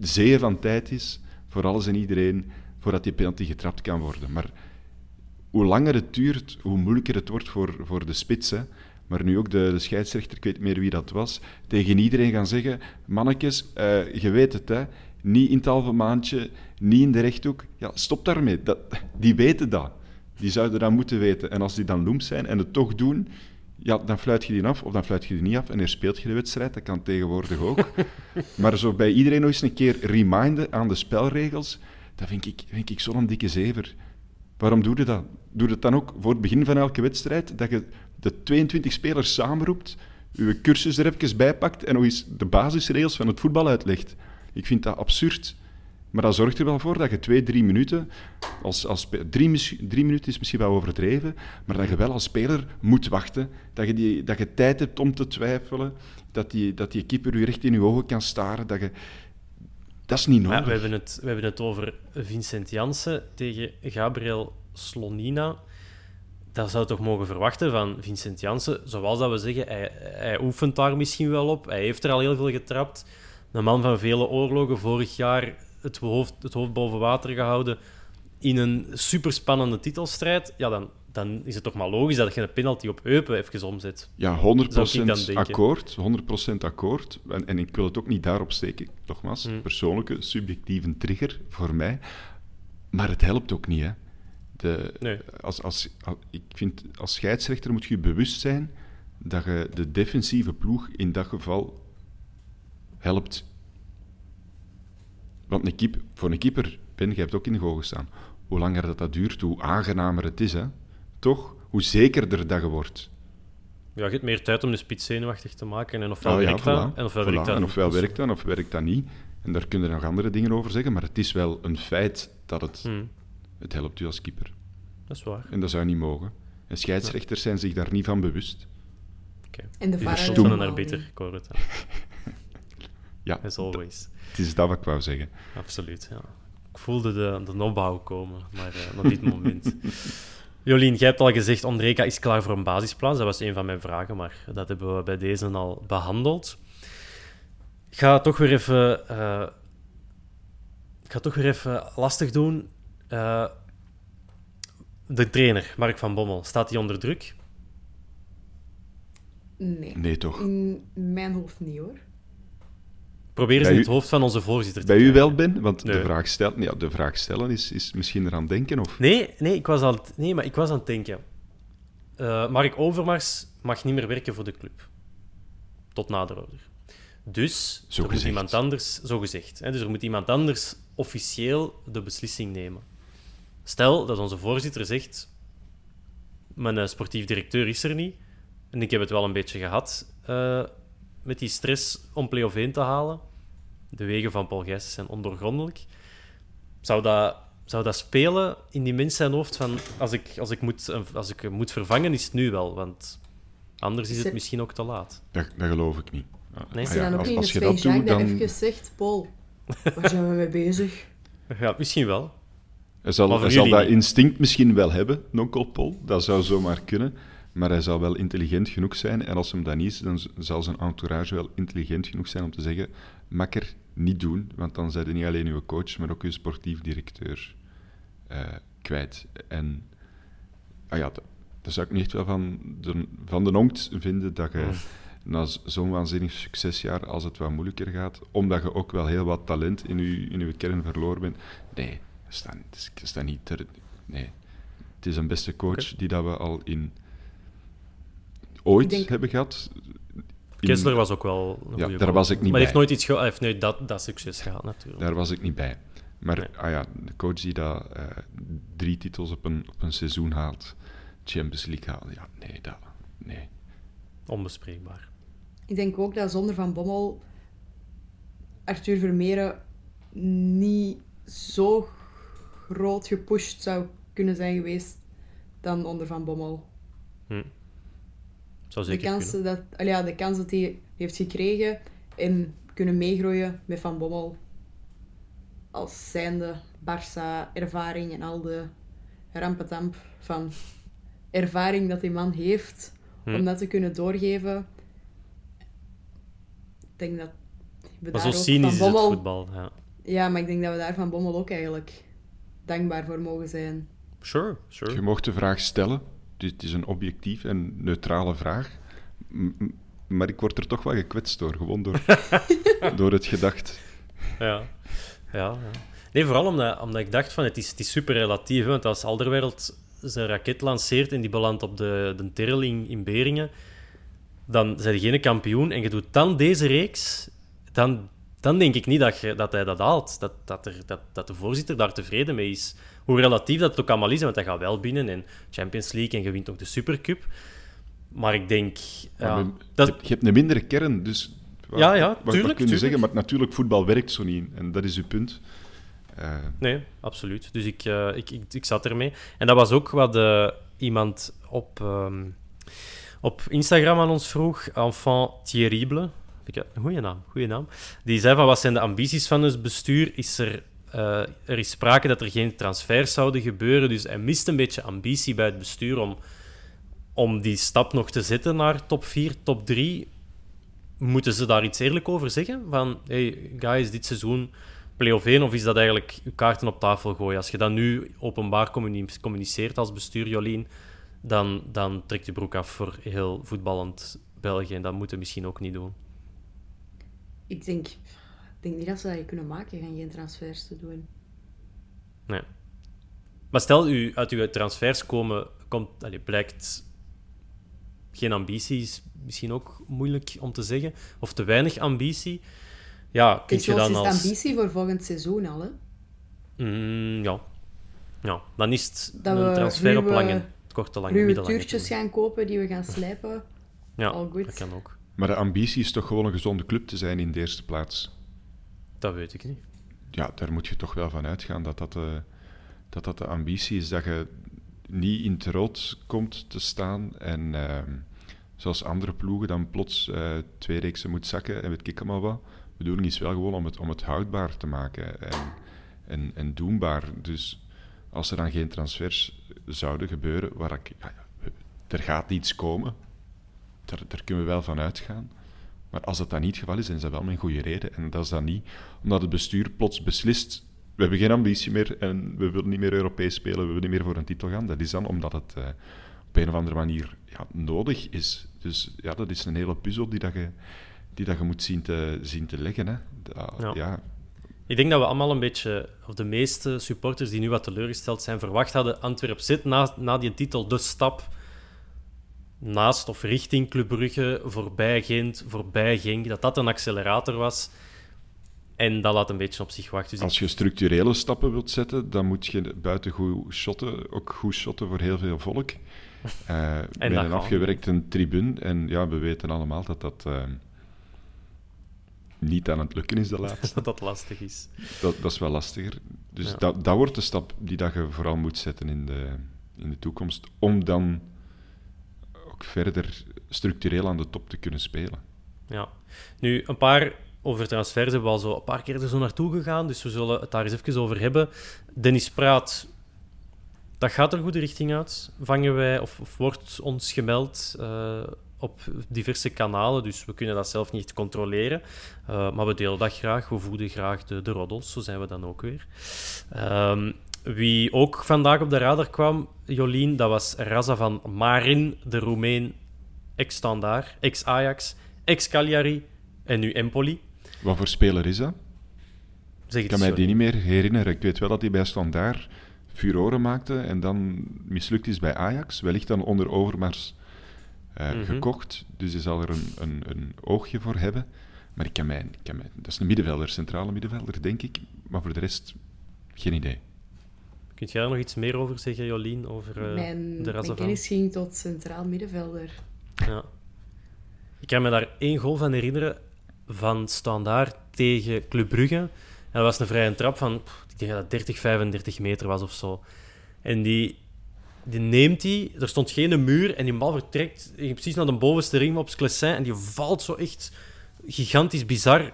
zeeën van tijd is voor alles en iedereen voordat die penalty getrapt kan worden. Maar hoe langer het duurt, hoe moeilijker het wordt voor, voor de spits. Hè. Maar nu ook de, de scheidsrechter, ik weet niet meer wie dat was, tegen iedereen gaan zeggen: Mannetjes, eh, je weet het, hè, niet in het halve maandje, niet in de rechthoek. Ja, stop daarmee. Dat, die weten dat. Die zouden dat moeten weten. En als die dan loemp zijn en het toch doen, ja, dan fluit je die af of dan fluit je die niet af en herspeelt je de wedstrijd. Dat kan tegenwoordig ook. maar zo bij iedereen nog eens een keer reminden aan de spelregels, dat vind ik, vind ik zo'n dikke zever. Waarom doe je dat? Doe het dan ook voor het begin van elke wedstrijd, dat je de 22 spelers samenroept, je cursus er even bij pakt en nog eens de basisregels van het voetbal uitlegt. Ik vind dat absurd. Maar dat zorgt er wel voor dat je twee, drie minuten, als, als, drie, drie minuten is misschien wel overdreven, maar dat je wel als speler moet wachten, dat je, die, dat je tijd hebt om te twijfelen, dat die, dat die keeper je recht in je ogen kan staren, dat je... Dat is niet nodig. ja, we, hebben het, we hebben het over Vincent Janssen tegen Gabriel Slonina. Dat zou je toch mogen verwachten van Vincent Janssen. Zoals dat we zeggen, hij, hij oefent daar misschien wel op. Hij heeft er al heel veel getrapt. Een man van vele oorlogen. Vorig jaar het hoofd, het hoofd boven water gehouden in een superspannende titelstrijd. Ja, dan, dan is het toch maar logisch dat je een penalty op Eupen even omzet. Ja, 100% Zou ik dan denken. akkoord. 100% akkoord. En, en ik wil het ook niet daarop steken. Nogmaals, Hmm. persoonlijke, subjectieve trigger voor mij. Maar het helpt ook niet. Hè. De, Nee. als, als, als- ik vind, als scheidsrechter moet je bewust zijn dat je de defensieve ploeg in dat geval helpt. Want een keep, voor een keeper, Ben, jij hebt ook in de goal gestaan. Hoe langer dat, dat duurt, hoe aangenamer het is. Hè? Toch? Hoe zekerder dat je wordt. Ja, je hebt meer tijd om de spits zenuwachtig te maken. En ofwel ja, werkt dat, en ofwel Voilà. werkt dat En niet. ofwel Dus- werkt dat, of werkt dat niet. En daar kunnen nog andere dingen over zeggen, maar het is wel een feit dat het, Hmm, het helpt u als keeper. dat is waar. En dat zou niet mogen. En scheidsrechters zijn zich daar niet van bewust. Oké. En de Je VAR stoem. van een arbiter, ik hoor het. Ja, As always. Het is dat wat ik wou zeggen. Absoluut, ja. Ik voelde de, de opbouw komen, maar eh, op dit moment. Jolien, jij hebt al gezegd, Ondreka is klaar voor een basisplaats. Dat was een van mijn vragen, maar dat hebben we bij deze al behandeld. Ik ga toch weer even, eh, ik ga toch weer even lastig doen. Eh, de trainer, Mark van Bommel, staat hij onder druk? Nee. Nee, toch? In mijn hoofd niet hoor. Probeer eens in u- het hoofd van onze voorzitter te Bij u wel, Ben? Want Nee. de, vraag stellen, ja, de vraag stellen is, is misschien eraan denken. Of... Nee, nee, ik was het, nee, maar ik was aan het denken. Eh, Mark Overmars mag niet meer werken voor de club. Tot nader order. Dus Zo er moet iemand anders, zo gezegd, hè, dus er moet iemand anders officieel de beslissing nemen. Stel dat onze voorzitter zegt: Mijn eh, sportief directeur is er niet. En ik heb het wel een beetje gehad eh, met die stress om play-off 1 te halen. De wegen van Paul Gijssen zijn ondoorgrondelijk. Zou dat, zou dat spelen in die mens zijn hoofd van als ik, als, ik moet, als ik hem moet vervangen, is het nu wel, want anders is het misschien ook te laat. Dat, dat geloof ik niet. Nee. Is er ja, dan ook als, niet als je dat doet, dat dan... even zegt, Paul, waar zijn we mee bezig? Ja, misschien wel. Hij zal, hij zal dat instinct misschien wel hebben, nonkel Paul. Dat zou zomaar kunnen. Maar hij zal wel intelligent genoeg zijn. En als hem dat niet is, dan zal zijn entourage wel intelligent genoeg zijn om te zeggen: makker, niet doen. Want dan zijn je niet alleen uw coach, maar ook uw sportief directeur eh, kwijt. En ah ja, dat, dat zou ik niet echt wel van de, van de onkt vinden dat je na z- zo'n waanzinnig succesjaar, als het wat moeilijker gaat, omdat je ook wel heel wat talent in je, in uw kern verloren bent. Nee, dat is dat, niet. ter- nee. Het is een beste coach die dat we al in ooit denk- hebben gehad. In- Kessler was ook wel een Ja, daar was ik niet Maar hij heeft bij. nooit, iets ge- hij heeft nooit dat, dat succes gehad, natuurlijk. Daar was ik niet bij. Maar Nee. ah ja, de coach die dat, eh, drie titels op een, op een seizoen haalt, Champions League haalt, ja, nee, dat, nee. Onbespreekbaar. Ik denk ook dat zonder Van Bommel Arthur Vermeeren niet zo groot gepusht zou kunnen zijn geweest dan onder Van Bommel. Hm. Zou De zeker kans, kunnen. dat, ja, de kans dat hij heeft gekregen en kunnen meegroeien met Van Bommel als zijnde Barça-ervaring en al de rampetamp van ervaring dat die man heeft Hm. om dat te kunnen doorgeven. Ik denk dat we Maar daar zo ook cynisch Van is het Bommel... voetbal. Ja. Ja, maar ik denk dat we daar Van Bommel ook eigenlijk dankbaar voor mogen zijn. Sure, sure. Je mocht de vraag stellen. Dus het is een objectief en neutrale vraag. Maar ik word er toch wel gekwetst door, gewoon door, door het gedacht. Ja. Ja, ja. Nee, vooral omdat, omdat ik dacht van het is, het is super relatief. hè, Want als Alderwereld zijn raket lanceert en die belandt op de, de Terreling in Beringen, dan zijn je geen kampioen. En je doet dan deze reeks, dan, dan denk ik niet dat, je, dat hij dat haalt. Dat, dat, er, dat, dat de voorzitter daar tevreden mee is. Hoe relatief dat het ook allemaal is, want hij gaat wel binnen en Champions League en je wint ook de Supercup. Maar ik denk... Ja, Maar dat, je, hebt- een mindere kern, dus... Ja, ja, wat- wat, kun je zeggen? Maar natuurlijk, voetbal werkt zo niet. En dat is uw punt. Eh, Nee, absoluut. Dus ik, eh, ik, ik, ik zat ermee. En dat was ook wat eh, iemand op, ehm, op Instagram aan ons vroeg. Enfant terrible. Vind ik een goede naam, goede naam. Die zei van, wat zijn de ambities van het bestuur? Is er, eh, er is sprake dat er geen transfers zouden gebeuren. Dus hij mist een beetje ambitie bij het bestuur om, om die stap nog te zetten naar top 4, top 3. Moeten ze daar iets eerlijk over zeggen? Van, hey guys, dit seizoen play-off 1, of is dat eigenlijk je kaarten op tafel gooien? Als je dat nu openbaar communi- communiceert als bestuur, Jolien, dan, dan trekt je broek af voor heel voetballend België. En dat moeten we misschien ook niet doen. Ik denk, denk niet dat ze dat kunnen maken, gaan geen transfers te doen. Nee. Maar stel, u, uit uw transfers komen, komt, allee, blijkt geen ambitie, is misschien ook moeilijk om te zeggen, of te weinig ambitie. Ja, kun je dan is het als... ambitie voor volgend seizoen al, hè? Mm, ja. ja, dan is het Dat een transfer op lange, korte, lange, Ruwe middellange tuurtjes gaan kopen die we gaan slijpen. Ja, dat kan ook. maar de ambitie is toch gewoon een gezonde club te zijn in de eerste plaats. Dat weet ik niet. Ja, daar moet je toch wel van uitgaan dat dat de, dat dat de ambitie is. Dat je niet in het rood komt te staan en ehm, zoals andere ploegen dan plots eh, twee reeksen moet zakken en weet ik allemaal wat. De bedoeling is wel gewoon om het, om het houdbaar te maken en, en, en doenbaar. Dus als er dan geen transfers zouden gebeuren, waar ik, ja, er gaat iets komen, daar, daar kunnen we wel van uitgaan. Maar als dat dan niet het geval is, dan is dat wel met een goede reden. En dat is dan niet omdat het bestuur plots beslist: we hebben geen ambitie meer en we willen niet meer Europees spelen, we willen niet meer voor een titel gaan. Dat is dan omdat het eh, op een of andere manier ja, nodig is. Dus ja, dat is een hele puzzel die, dat je, die dat je moet zien te, zien te leggen. Hè. Ja, Ik denk dat we allemaal een beetje, of de meeste supporters die nu wat teleurgesteld zijn, verwacht hadden Antwerp zit na, na die titel de stap naast of richting Club Brugge, voorbij Gent, voorbij Genk, dat dat een accelerator was. En dat laat een beetje op zich wachten. Dus Als je structurele stappen wilt zetten, dan moet je buiten goed shotten, ook goed shotten voor heel veel volk. Eh, met een afgewerkte tribune. En ja, we weten allemaal dat dat eh, niet aan het lukken is de laatste. dat dat lastig is. dat, dat is wel lastiger. Dus Ja. dat, dat wordt de stap die dat je vooral moet zetten in de, in de toekomst, om dan verder structureel aan de top te kunnen spelen. Ja. Nu, een paar over transfers hebben we al zo een paar keer er zo naartoe gegaan, dus we zullen het daar eens even over hebben. Dennis Praat, dat gaat er goede richting uit, vangen wij, of, of wordt ons gemeld eh, op diverse kanalen, dus we kunnen dat zelf niet controleren. Eh, maar we delen dat graag, we voeden graag de, de roddels, zo zijn we dan ook weer. Ehm, wie ook vandaag op de radar kwam, Jolien, dat was Raza van Marin, de Roemeen, ex-Standaard, ex-Ajax, ex-Cagliari en nu Empoli. Wat voor speler is dat? Zeg Ik kan mij die niet. meer herinneren. Ik weet wel dat hij bij Standaard furoren maakte en dan mislukt is bij Ajax. Wellicht dan onder Overmars eh, Mhm. gekocht. Dus je zal er een, een, een oogje voor hebben. Maar ik kan mij, ik kan mij... Dat is een middenvelder, centrale middenvelder, denk ik. Maar voor de rest, geen idee. Kunt jij er nog iets meer over zeggen, Jolien, over eh, mijn, de mijn kennis ging tot centraal middenvelder. Ja. Ik kan me daar één goal van herinneren van Standaard tegen Club Brugge. En dat was een vrije trap van, ik denk dat het 30, 35 meter was of zo. En die, die neemt hij, er stond geen muur en die bal vertrekt precies naar de bovenste ring op Sclessin en die valt zo echt gigantisch bizar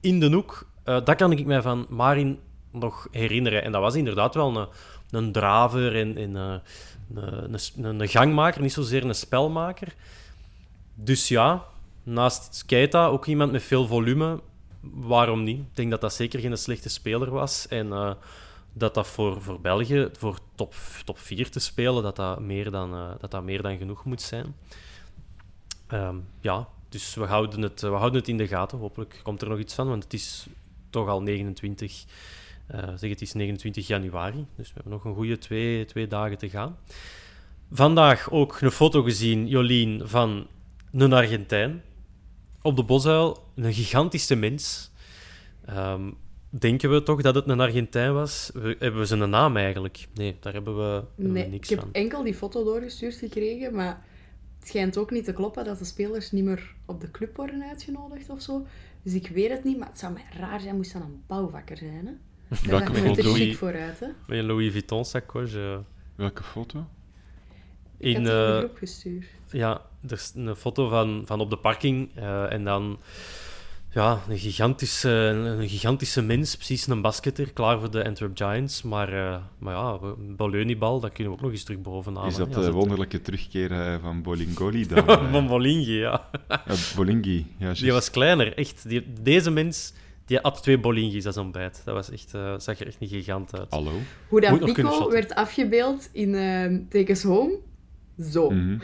in de hoek. Uh, dat kan ik mij van Marin nog herinneren. En dat was inderdaad wel een, een draver en, uh, een, een, een, gangmaker, niet zozeer een spelmaker. Dus ja, naast Keita ook iemand met veel volume. Waarom niet? Ik denk dat dat zeker geen slechte speler was. En uh, dat dat voor, voor België, voor top, top 4 te spelen, dat dat meer dan, uh, dat dat meer dan genoeg moet zijn. Um, ja, dus we houden, het, we houden het in de gaten. Hopelijk komt er nog iets van, want het is toch al 29, uh, zeg het is 29 januari. Dus we hebben nog een goede twee, twee dagen te gaan. Vandaag ook een foto gezien, Jolien, van een Argentijn. Op de bosuil, een gigantische mens. Um, denken we toch dat het een Argentijn was? We, hebben we zijn naam eigenlijk? Nee, daar hebben we, hebben nee, we niks van. Ik heb enkel die foto doorgestuurd gekregen, maar het schijnt ook niet te kloppen dat de spelers niet meer op de club worden uitgenodigd of zo. Dus ik weet het niet, maar het zou mij raar zijn moest dan een bouwvakker zijn. Hè? Welke Daar foto? chic vooruit, hè? Met een Louis Vuitton sacoche. Welke foto? Ik In, in de eh, groep gestuurd. ja, er is een foto van, van op de parking eh, en dan ja, een, gigantische, een gigantische mens, precies een basketter, klaar voor de Antwerp Giants. Maar, eh, maar ja, Baleunibal, dat kunnen we ook nog eens terug bovenaan. Is dat de het- wonderlijke terugkeer eh, van Bolingoli dan? eh? van Bolingi, ja. Eh, Bolingi, ja. Die was kleiner, echt. Die, deze mens, die had twee Bolingis als ontbijt. Dat was echt, eh, zag er echt niet gigant uit. Hallo? Hoe dat Pico werd afgebeeld in uh, Tekens Home. Zo. Mhm.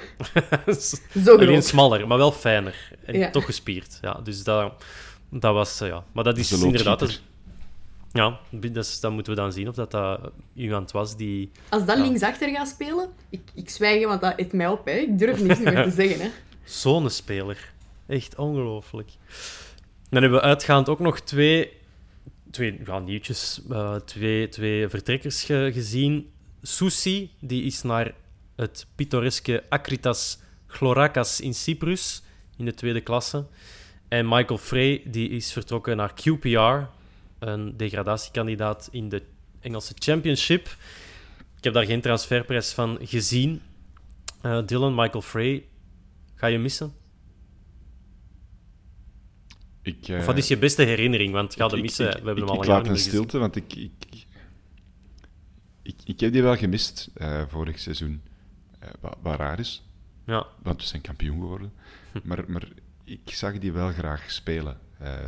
Zo Alleen smaller, maar wel fijner. En Ja. toch gespierd. Ja, dus dat, dat was... eh, ja. Maar dat is De inderdaad... loodgieter. Ja, dus dan moeten we dan zien of dat, dat iemand was die... Als dat Ja. linksachter gaat spelen, ik, ik zwijg, want dat eet mij op. Hè. Ik durf niks meer te zeggen. Hè. Zo'n speler. Echt ongelooflijk. Dan hebben we uitgaand ook nog twee, twee ja, nieuwtjes, eh, twee, twee vertrekkers ge- gezien. Susi, die is naar het pittoreske Akritas Chlorakas in Cyprus, in de tweede klasse. En Michael Frey, die is vertrokken naar QPR, een degradatiekandidaat in de Engelse Championship. Ik heb daar geen transferprijs van gezien. Eh, Dylan, Michael Frey, ga je missen? Ik, eh, Of wat is je beste herinnering? Want ga de missen, ik- we hebben ik- hem al Ik een laat een stilte, want ik, ik, ik, heb die wel gemist eh, vorig seizoen. Eh, wat, wat raar is, Ja, want we zijn kampioen geworden. Hm. Maar, maar ik zag die wel graag spelen,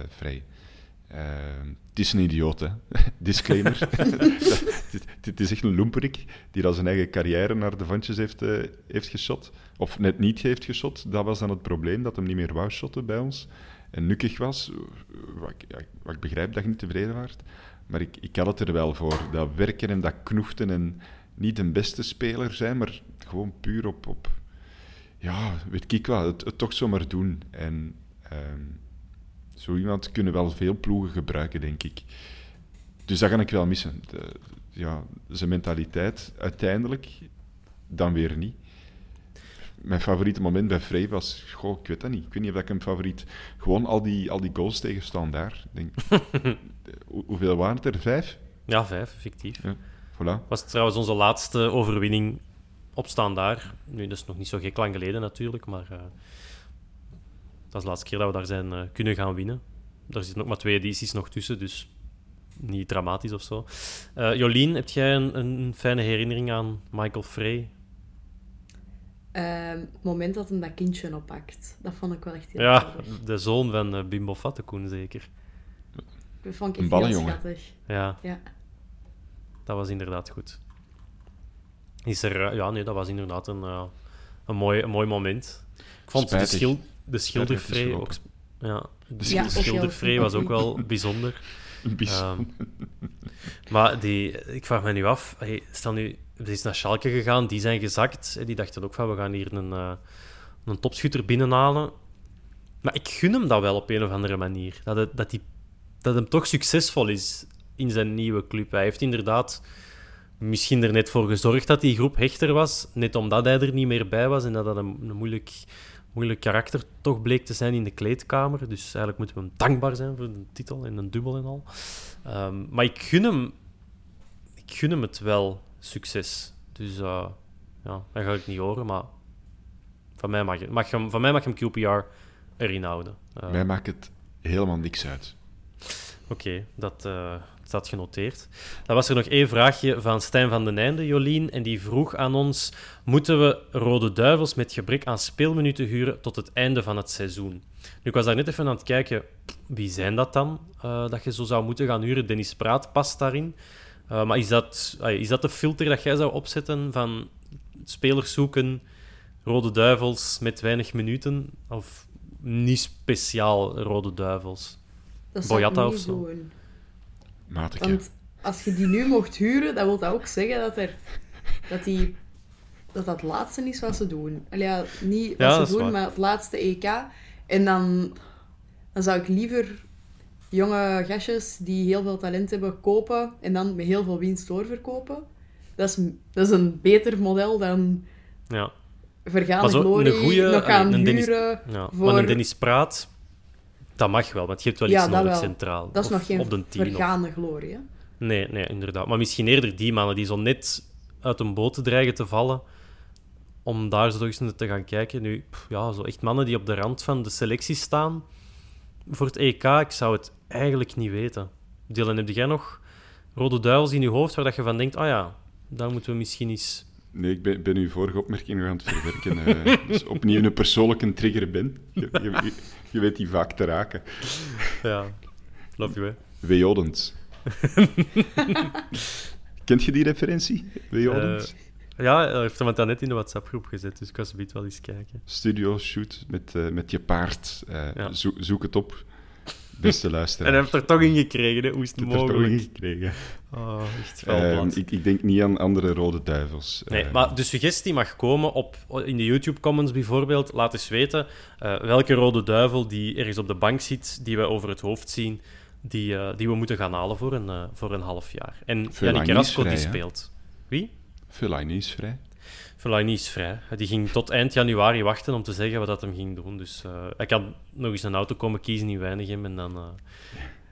vrij. Eh, het is een idioot, hè. Disclaimer. Het- is echt een loemperik die al zijn eigen carrière naar de vantjes heeft, heeft geschot. Of net niet heeft geschot. Dat was dan het probleem, dat hem niet meer wou shotten bij ons. En nukkig was, wat ik, wat ik begrijp dat je niet tevreden waart. Maar ik, ik had het er wel voor. Dat werken en dat knoeften en niet een beste speler zijn, maar gewoon puur op, op ja, weet ik wel, het, toch zomaar doen. En ehm, zo iemand kunnen wel veel ploegen gebruiken, denk ik. Dus dat ga ik wel missen. De, ja, zijn mentaliteit, uiteindelijk, dan weer niet. Mijn favoriete moment bij Frey was, goh, ik weet dat niet. Ik weet niet of ik hem favoriet... Gewoon al die, al die goals tegen Standaard. Ik Denk, hoe- hoeveel waren het er? Vijf? ja vijf, fictief. Ja, voilà. Was trouwens onze laatste overwinning op daar. Nu, dat is nog niet zo gek lang geleden natuurlijk, maar eh, dat is de laatste keer dat we daar zijn eh, kunnen gaan winnen. Er zitten ook maar twee edities nog tussen, dus niet dramatisch of zo. Eh, Jolien, heb jij een, een fijne herinnering aan Michael Frey? Ehm, het moment dat hem dat kindje oppakt, dat vond ik wel echt heel Ja, de zoon van eh, Bimbo Fattekoen zeker. Dat vond ik Een echt heel ballenjongen. schattig. Ja, Ja. dat was inderdaad goed. Is er, eh, ja, nee, dat was inderdaad een, eh, een, mooi, een mooi moment. Ik vond de, schil, de schildervree ook... Ja, de Ja, was ook wel bijzonder. Bijzonder. Ehm, maar die, ik vraag me nu af, hey, stel nu, er is naar Schalke gegaan, die zijn gezakt. Die dachten ook van, we gaan hier een, eh, een topschutter binnenhalen. Maar ik gun hem dat wel op een of andere manier. Dat, het, dat, die, dat hem toch succesvol is in zijn nieuwe club. Hij heeft inderdaad misschien er net voor gezorgd dat die groep hechter was. Net omdat hij er niet meer bij was en dat dat een, een moeilijk, moeilijk karakter toch bleek te zijn in de kleedkamer. Dus eigenlijk moeten we hem dankbaar zijn voor de titel en een dubbel en al. Ehm, maar ik gun hem, ik gun hem het wel succes. Dus uh, ja, dat ga ik niet horen, maar van mij mag, mag hem, van mij mag hem QPR erin houden. Uh, mij maakt het helemaal niks uit. Oké, dat uh, staat genoteerd. Dan was er nog één vraagje van Stijn van den Einde, Jolien. En die vroeg aan ons: Moeten we Rode Duivels met gebrek aan speelminuten huren tot het einde van het seizoen? Nu, ik was daar net even aan het kijken. Wie zijn dat dan uh, dat je zo zou moeten gaan huren? Dennis Praat past daarin. Uh, maar is dat, is dat de filter dat jij zou opzetten van spelers zoeken, Rode Duivels met weinig minuten? Of niet speciaal Rode Duivels? Dat Boyata of zo? Mateke. Want als je die nu mocht huren, dan wil dat ook zeggen dat er, dat die dat dat het laatste is wat ze doen. Allee, ja, niet wat ze doen, maar het laatste EK. En dan, dan zou ik liever jonge gastjes die heel veel talent hebben kopen en dan met heel veel winst doorverkopen. Dat is, dat is een beter model dan ja. glorie een goeie, nog gaan een Dennis, ja, voor... Maar een Dennis Praat, dat mag wel, want je hebt wel iets nodig centraal. Dat is nog geen op de vergane glorie, hè? Nee, nee, inderdaad. Maar misschien eerder die mannen die zo net uit een boot dreigen te vallen, om daar zo eens te gaan kijken. Nu, ja, zo echt mannen die op de rand van de selectie staan voor het EK, ik zou het eigenlijk niet weten. Dylan, heb jij nog rode duivels in je hoofd waar dat je van denkt, ah oh ja, daar moeten we misschien eens... Nee, ik ben, ben uw vorige opmerking nog aan het verwerken. uh, dus opnieuw een persoonlijke trigger ben. Je, je, je, weet die vaak te raken. Ja, love you, hè. Weodend. Kent je die referentie? Weodend? Uh, ja, hij heeft hem net in de WhatsApp-groep gezet, dus ik kan ze wel eens kijken. Studio shoot met, uh, met je paard. Uh, zo, zoek het op. Beste luisteraar. En hij heeft er toch in gekregen, hè? hoe is het mogelijk? er toch in gekregen. Oh, echt uh, ik, ik, denk niet aan andere rode duivels. Nee, uh, maar de suggestie mag komen op, in de YouTube-comments bijvoorbeeld. Laat eens weten uh, welke rode duivel die ergens op de bank zit, die we over het hoofd zien, die, die we moeten gaan halen voor een, voor een half jaar. En Jannik Carrasco die speelt. Wie? Fellaini is vrij. Fellaini is vrij. Die ging tot eind januari wachten om te zeggen wat dat hem ging doen. Dus uh, hij kan nog eens een auto komen kiezen in Weinigem en dan... Uh,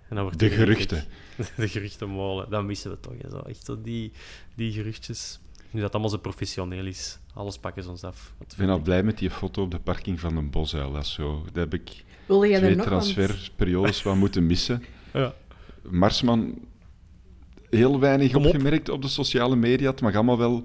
en dan wordt de geruchten. De geruchtenmolen. Dan missen we toch. Zo. Echt zo die, die geruchtjes. Nu dat allemaal zo professioneel is. Alles pakken ze ons af. Ik ben al blij met die foto op de parking van een bosuil. Dat, zo. dat heb ik Wilde jij twee transferperiodes wat moeten missen. Ja. Marsman, heel weinig opgemerkt op de sociale media. Het mag allemaal wel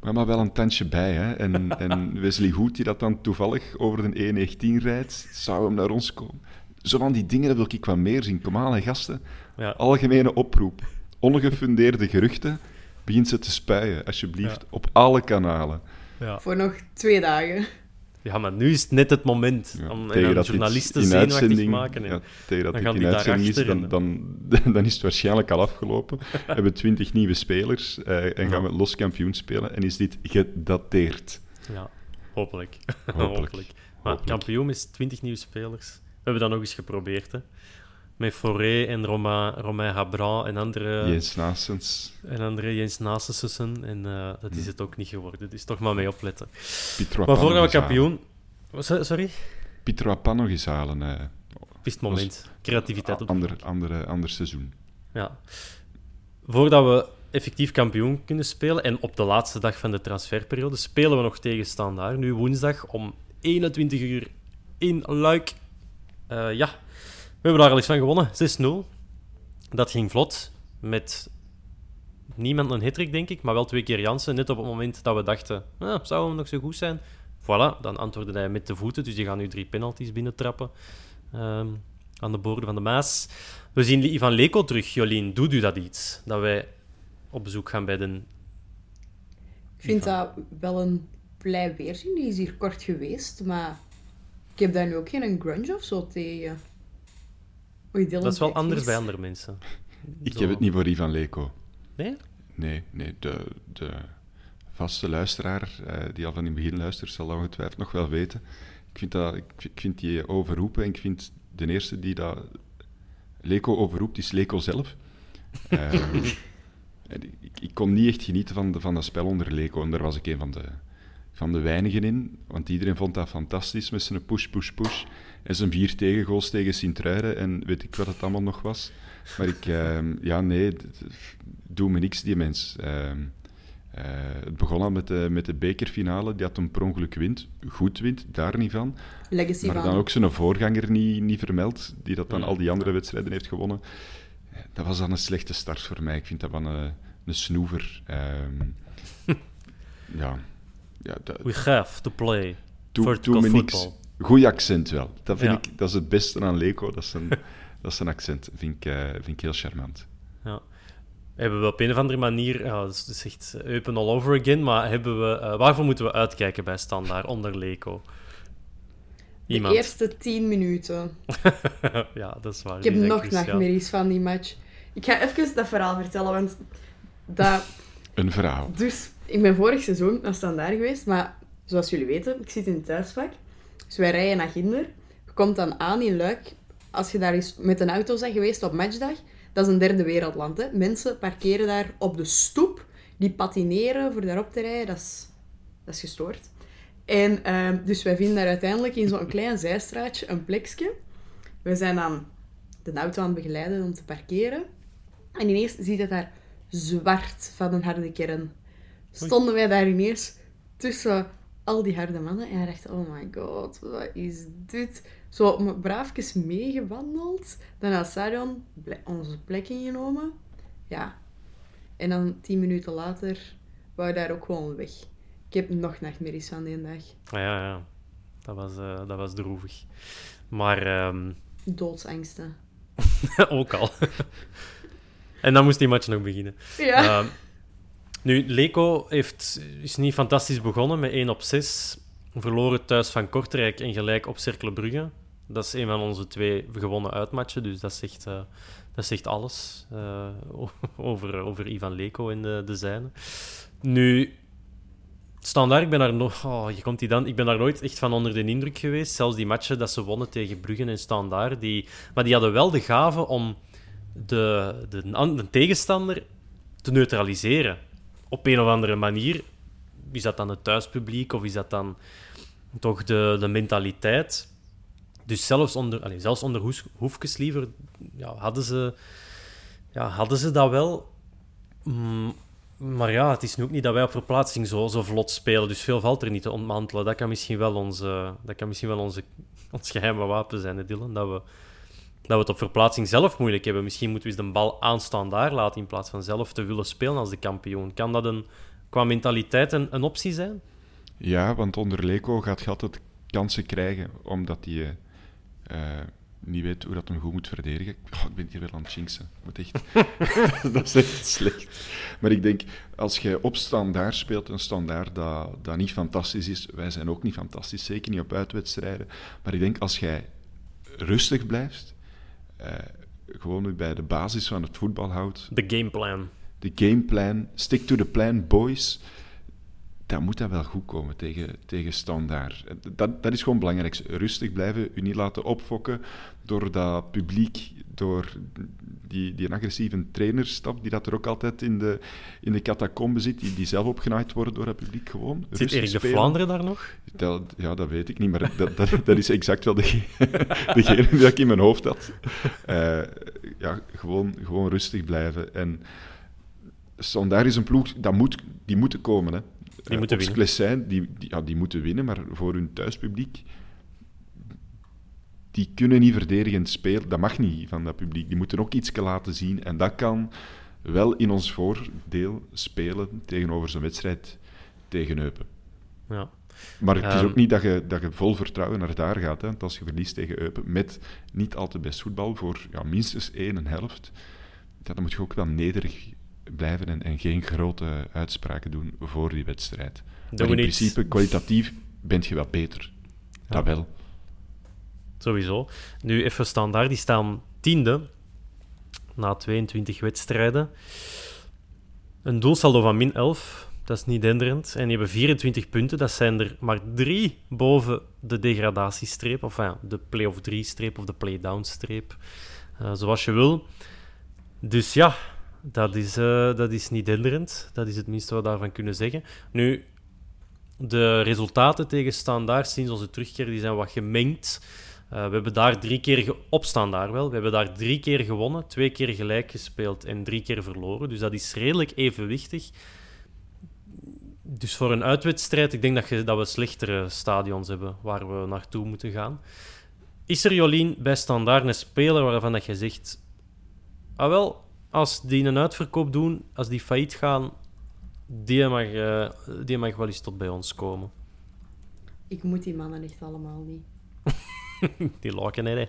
maar maar wel een tandje bij. Hè? En, en Wesley Hoed, die dat dan toevallig over de E19 rijdt, zou hem naar ons komen. Zo van die dingen, wil ik wat meer zien. Kom aan, gasten. Ja. Algemene oproep. Ongefundeerde geruchten. Begin ze te spuien, alsjeblieft. Op alle kanalen. Ja. Voor nog twee dagen. Ja, maar nu is het net het moment ja, om een journalisten zenuwachtig te maken. En ja, tegen dat dan het in uitzending is, dan, dan, dan, is het waarschijnlijk al afgelopen. We hebben twintig nieuwe spelers uh, en gaan we los kampioen spelen. En is dit gedateerd? Ja, hopelijk. hopelijk. hopelijk. Maar hopelijk. kampioen is twintig nieuwe spelers. We hebben dat nog eens geprobeerd, hè met Forêt en Romain, Romain Habran en andere... Jens Nassens. En andere Jens Nassensussen. En uh, dat is het ook niet geworden. Dus toch maar mee opletten. Pietro maar voordat we kampioen... Sorry? Pietro Pan nog eens halen. Uh, is het moment. Creativiteit op ander, andere, ander seizoen. Ja. Voordat we effectief kampioen kunnen spelen, en op de laatste dag van de transferperiode, spelen we nog tegen Standaard. Nu woensdag om 21 uur in Luik. Uh, ja, we hebben daar al eens van gewonnen, 6-0. Dat ging vlot, met niemand een hittrick, denk ik, maar wel twee keer Jansen. Net op het moment dat we dachten, zou hem nog zo goed zijn? Voilà, dan antwoordde hij met de voeten, dus die gaan nu drie penalties binnentrappen um, aan de boorden van de Maas. We zien Ivan Leko terug. Jolien, doet u dat iets? Dat wij op bezoek gaan bij de... Ik vind dat wel een blij weerzien. Die is hier kort geweest, maar ik heb daar nu ook geen grunge of zo tegen dat is wel anders bij andere mensen. Ik heb het niet voor Ivan Leko. Nee? Nee, nee. De, de vaste luisteraar, uh, die al van in het begin luistert, zal dat ongetwijfeld nog wel weten. Ik vind, dat, ik, ik vind die overroepen en ik vind de eerste die dat Leko overroept, is Leko zelf. uh, ik, ik, kon niet echt genieten van, de, van dat spel onder Leko en daar was ik een van de van de weinigen in, want iedereen vond dat fantastisch met zijn push, push, push. En zijn vier tegengoals tegen Sint-Truiden en weet ik wat het allemaal nog was. Maar ik, ehm, ja, nee, doe me niks, die mens. Ehm, eh, het begon al met de, met de bekerfinale, die had een per ongeluk wint. Goed wint, daar niet van. Legacy maar van. dan ook zijn voorganger niet, niet vermeld, die dat dan al die andere wedstrijden heeft gewonnen. Dat was dan een slechte start voor mij. Ik vind dat wel een, een snoever. Ehm, ja. Ja dat, We have to play doe, vertical doe me niks. football. Goeie accent wel. Dat, vind Ja. ik, dat is het beste aan Leco. Dat is een, dat is een accent. Vind ik, eh, vind ik heel charmant. Ja. Hebben we op een of andere manier, ja, dat is, echt open all over again, maar hebben we, eh, waarvoor moeten we uitkijken bij Standaard onder Leco? De eerste tien minuten. ja, dat is waar. Ik heb nog nachtmerries van die match. Ik ga even dat verhaal vertellen, want dat... Een verhaal. Dus, ik ben vorig seizoen naar Standaard geweest, maar zoals jullie weten, ik zit in het thuisvak. Dus wij rijden naar Ginder. Je komt dan aan in Luik. Als je daar eens met een auto bent geweest op matchdag, dat is een derde wereldland. Hè. Mensen parkeren daar op de stoep. Die patineren voor daarop te rijden. Dat is, dat is gestoord. En ehm, dus wij vinden daar uiteindelijk in zo'n klein zijstraatje een plekje. We zijn dan de auto aan het begeleiden om te parkeren. En ineens ziet het daar zwart van een harde kern. Stonden wij daar ineens tussen al die harde mannen. En wij dachten, oh my god, wat is dit? Zo braafjes meegewandeld. Dan stadion, ble- onze plek ingenomen. Ja. En dan tien minuten later wou je daar ook gewoon weg. Ik heb nog nachtmerries van die dag. Ah, ja, ja. Dat was, eh, dat was droevig. Maar ehm, Doodsangsten. ook al. en dan moest die match nog beginnen. Ja. Ehm, nu, Leco heeft, is niet fantastisch begonnen met 1 op 6. Verloren thuis van Kortrijk en gelijk op Cercle Brugge. Dat is een van onze twee gewonnen uitmatchen, dus dat zegt, eh, dat zegt alles eh, over, over Ivan Leco en de, de zijne. Nu, standaard, ik ben daar nog... Oh, je komt die dan, ik ben daar nooit echt van onder de indruk geweest. Zelfs die matchen dat ze wonnen tegen Brugge en standaard. Die, maar die hadden wel de gave om de, de, de tegenstander te neutraliseren. Op een of andere manier. Is dat dan het thuispubliek of is dat dan toch de, de mentaliteit? Dus zelfs onder, allez, zelfs onder liever ja, hadden, ze, ja, hadden ze dat wel. Mm, maar ja, het is nu ook niet dat wij op verplaatsing zo, zo vlot spelen. Dus veel valt er niet te ontmantelen. Dat kan misschien wel, onze, dat kan misschien wel onze, ons geheime wapen zijn, hè, Dylan. Dat we, dat we het op verplaatsing zelf moeilijk hebben. Misschien moeten we eens de bal aanstaan daar laten in plaats van zelf te willen spelen als de kampioen. Kan dat een, qua mentaliteit een, een optie zijn? Ja, want onder Leco gaat je altijd kansen krijgen, omdat hij eh, eh, niet weet hoe dat hem goed moet verdedigen. Oh, ik ben hier wel aan het jinxen. Ik Moet echt... dat is echt slecht. Maar ik denk, als je op standaard speelt, een standaard dat, dat niet fantastisch is, wij zijn ook niet fantastisch, zeker niet op uitwedstrijden, maar ik denk, als jij rustig blijft, gewoon bij de basis van het voetbal houdt, De gameplan. de gameplan, stick to the plan, boys. Dan moet dat wel goed komen tegen, tegen standaard. Dat, dat is gewoon belangrijk. Rustig blijven, u niet laten opfokken door dat publiek, door die, die agressieve trainerstap, die dat er ook altijd in de, in de catacombe zit, die, die zelf opgenaaid worden door dat publiek gewoon. Zit Erik de. Vlaanderen daar nog? Dat, ja, dat weet ik niet, maar dat, dat, dat is exact wel degene, degene die ik in mijn hoofd had. Eh, ja, gewoon, gewoon rustig blijven. En Standaard is een ploeg, dat moet, die moeten komen. Hè. Die moeten winnen. Die, die, ja, die moeten winnen, maar voor hun thuispubliek... Die kunnen niet verdedigend spelen. Dat mag niet van dat publiek. Die moeten ook iets laten zien. En dat kan wel in ons voordeel spelen tegenover zo'n wedstrijd tegen Eupen. Ja. Maar het is Ehm. ook niet dat je, dat je vol vertrouwen naar daar gaat. Hè. Want als je verliest tegen Eupen met niet al te best voetbal voor ja, minstens één helft, ja, dan moet je ook wel nederig blijven en, en geen grote uitspraken doen voor die wedstrijd. In principe, kwalitatief, bent je wel beter. Dat wel. Sowieso. Nu even standaard, die staan tiende na 22 wedstrijden. Een doelsaldo van min 11, dat is niet denderend. En die hebben 24 punten, dat zijn er maar drie boven de degradatiestreep, of ja, de play-off 3-streep of de play-down-streep, eh, zoals je wil. Dus ja, dat is, eh, dat is niet denderend. Dat is het minste wat we daarvan kunnen zeggen. Nu, De resultaten tegen Standaard sinds onze terugkeer die zijn wat gemengd. Uh, we hebben daar drie keer op Standaard wel. We hebben daar drie keer gewonnen, twee keer gelijk gespeeld en drie keer verloren. Dus dat is redelijk evenwichtig. Dus voor een uitwedstrijd, ik denk dat, je, dat we slechtere stadions hebben waar we naartoe moeten gaan. Is er, Jolien, bij Standaard een speler waarvan dat je zegt... Ah wel, als die een uitverkoop doen, als die failliet gaan, die mag, uh, die mag wel eens tot bij ons komen. Ik moet die mannen echt allemaal niet. die laken, hè.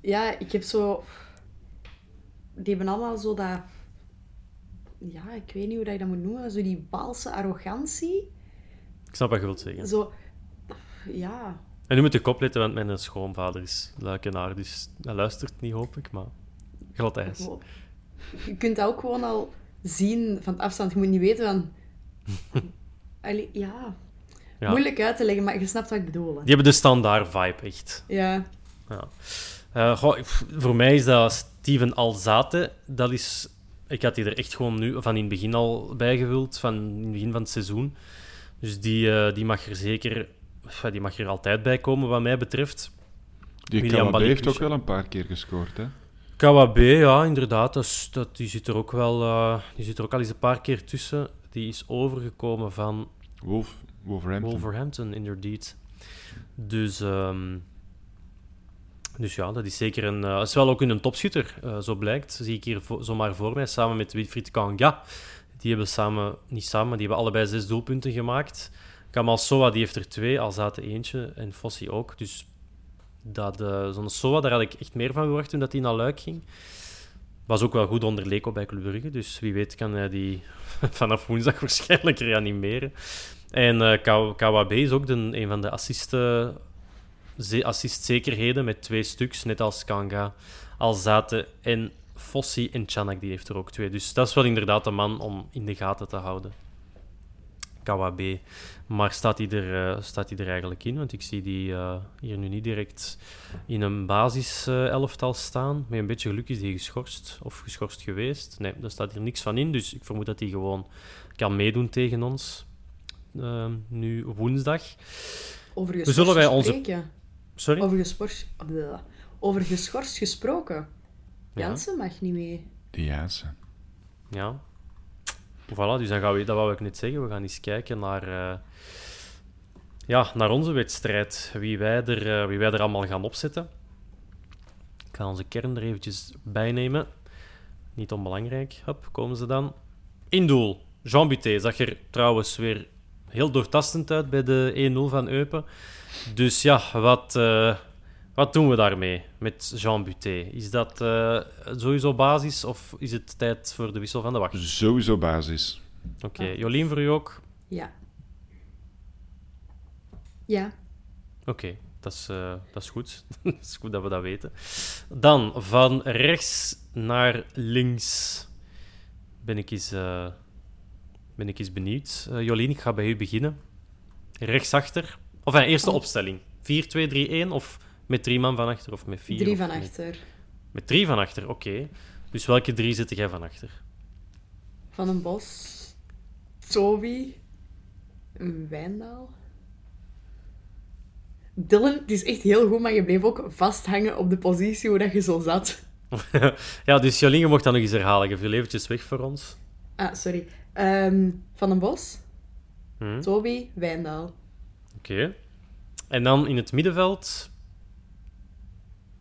Ja, ik heb zo... Die hebben allemaal zo dat... Ja, ik weet niet hoe dat je dat moet noemen. Zo die balse arrogantie. Ik snap wat je wilt zeggen. Zo... Ja. En nu moet ik opletten, want mijn schoonvader is luikenaar, dus hij luistert niet, hoop ik, maar... Glad ijs. Je kunt dat ook gewoon al zien van afstand. Je moet niet weten van... Allee, ja. ja. Moeilijk uit te leggen, maar je snapt wat ik bedoel. Hè. Die hebben de standaard vibe, echt. Ja. ja. Uh, goh, voor mij is dat Steven Alzate. Dat is... Ik had die er echt gewoon nu van in het begin al bijgevuld, van in het begin van het seizoen. Dus die, uh, die mag er zeker... Die mag er altijd bij komen, wat mij betreft. Die heeft ook wel een paar keer gescoord, hè? KWB, ja, inderdaad. Dat, dat, die, zit er ook wel, uh, die zit er ook al eens een paar keer tussen. Die is overgekomen van... Wolf, Wolverhampton. Wolverhampton, inderdaad. Dus, um, dus ja, dat is zeker een... Uh, is wel ook een topschutter, uh, zo blijkt. Zie ik hier zomaar voor mij, samen met Wilfried Kanga. Die hebben samen... Niet samen, maar die hebben allebei zes doelpunten gemaakt. Kamal Soa, die heeft er twee, al zaten eentje. En Fossi ook, dus dat uh, zo'n Soa, daar had ik echt meer van verwacht toen dat hij naar Luik ging. Was ook wel goed onder Leco bij Club Brugge, dus wie weet kan hij die vanaf woensdag waarschijnlijk reanimeren. En uh, KWB is ook de, een van de assisten, assistzekerheden met twee stuks, net als Kanga, Alzate en Fossi en Chanak, die heeft er ook twee. Dus dat is wel inderdaad een man om in de gaten te houden. KWB. Maar staat hij er, uh, staat hij er eigenlijk in? Want ik zie die uh, hier nu niet direct in een basis-elftal uh, staan. Met een beetje geluk is hij geschorst of geschorst geweest. Nee, daar staat hier niks van in. Dus ik vermoed dat hij gewoon kan meedoen tegen ons. Uh, nu woensdag. Over We zullen wij onze... spreken. Sorry? Over, gespors... Over geschorst gesproken. Jansen ja. mag niet mee. De Jansen. Ja, Voilà, dus dan gaan we, dat wou ik net zeggen, we gaan eens kijken naar, uh, ja, naar onze wedstrijd. Wie wij, er, uh, wie wij er allemaal gaan opzetten. Ik ga onze kern er eventjes bij nemen. Niet onbelangrijk. Hop, komen ze dan. In doel, Jean Buté zag er trouwens weer heel doortastend uit bij de 1-0 van Eupen. Dus ja, wat, uh, wat doen we daarmee met Jean Buté? Is dat uh, sowieso basis of is het tijd voor de wissel van de wacht? Sowieso basis. Oké, okay. ah. Jolien voor u ook? Ja. Ja. Oké, okay. dat, is, uh, dat is goed. dat is goed dat we dat weten. Dan van rechts naar links ben ik eens, uh, ben ik eens benieuwd. Jolien, ik ga bij u beginnen. Rechtsachter. Of een eerste oh. opstelling. 4-2-3-1 of met drie man van achter of met vier? Drie van achter. Met drie van achter, oké. Okay. Dus welke drie zit jij van achter? Van een Bos, Toby, Wijndaal. Dylan, het is echt heel goed, maar je bleef ook vasthangen op de positie hoe dat je zo zat. ja, dus Jolien, je mocht dat nog eens herhalen. Geef je eventjes weg voor ons. Ah, sorry. Um, van een Bos, hmm. Toby, Wijndaal. Oké. Okay. En dan in het middenveld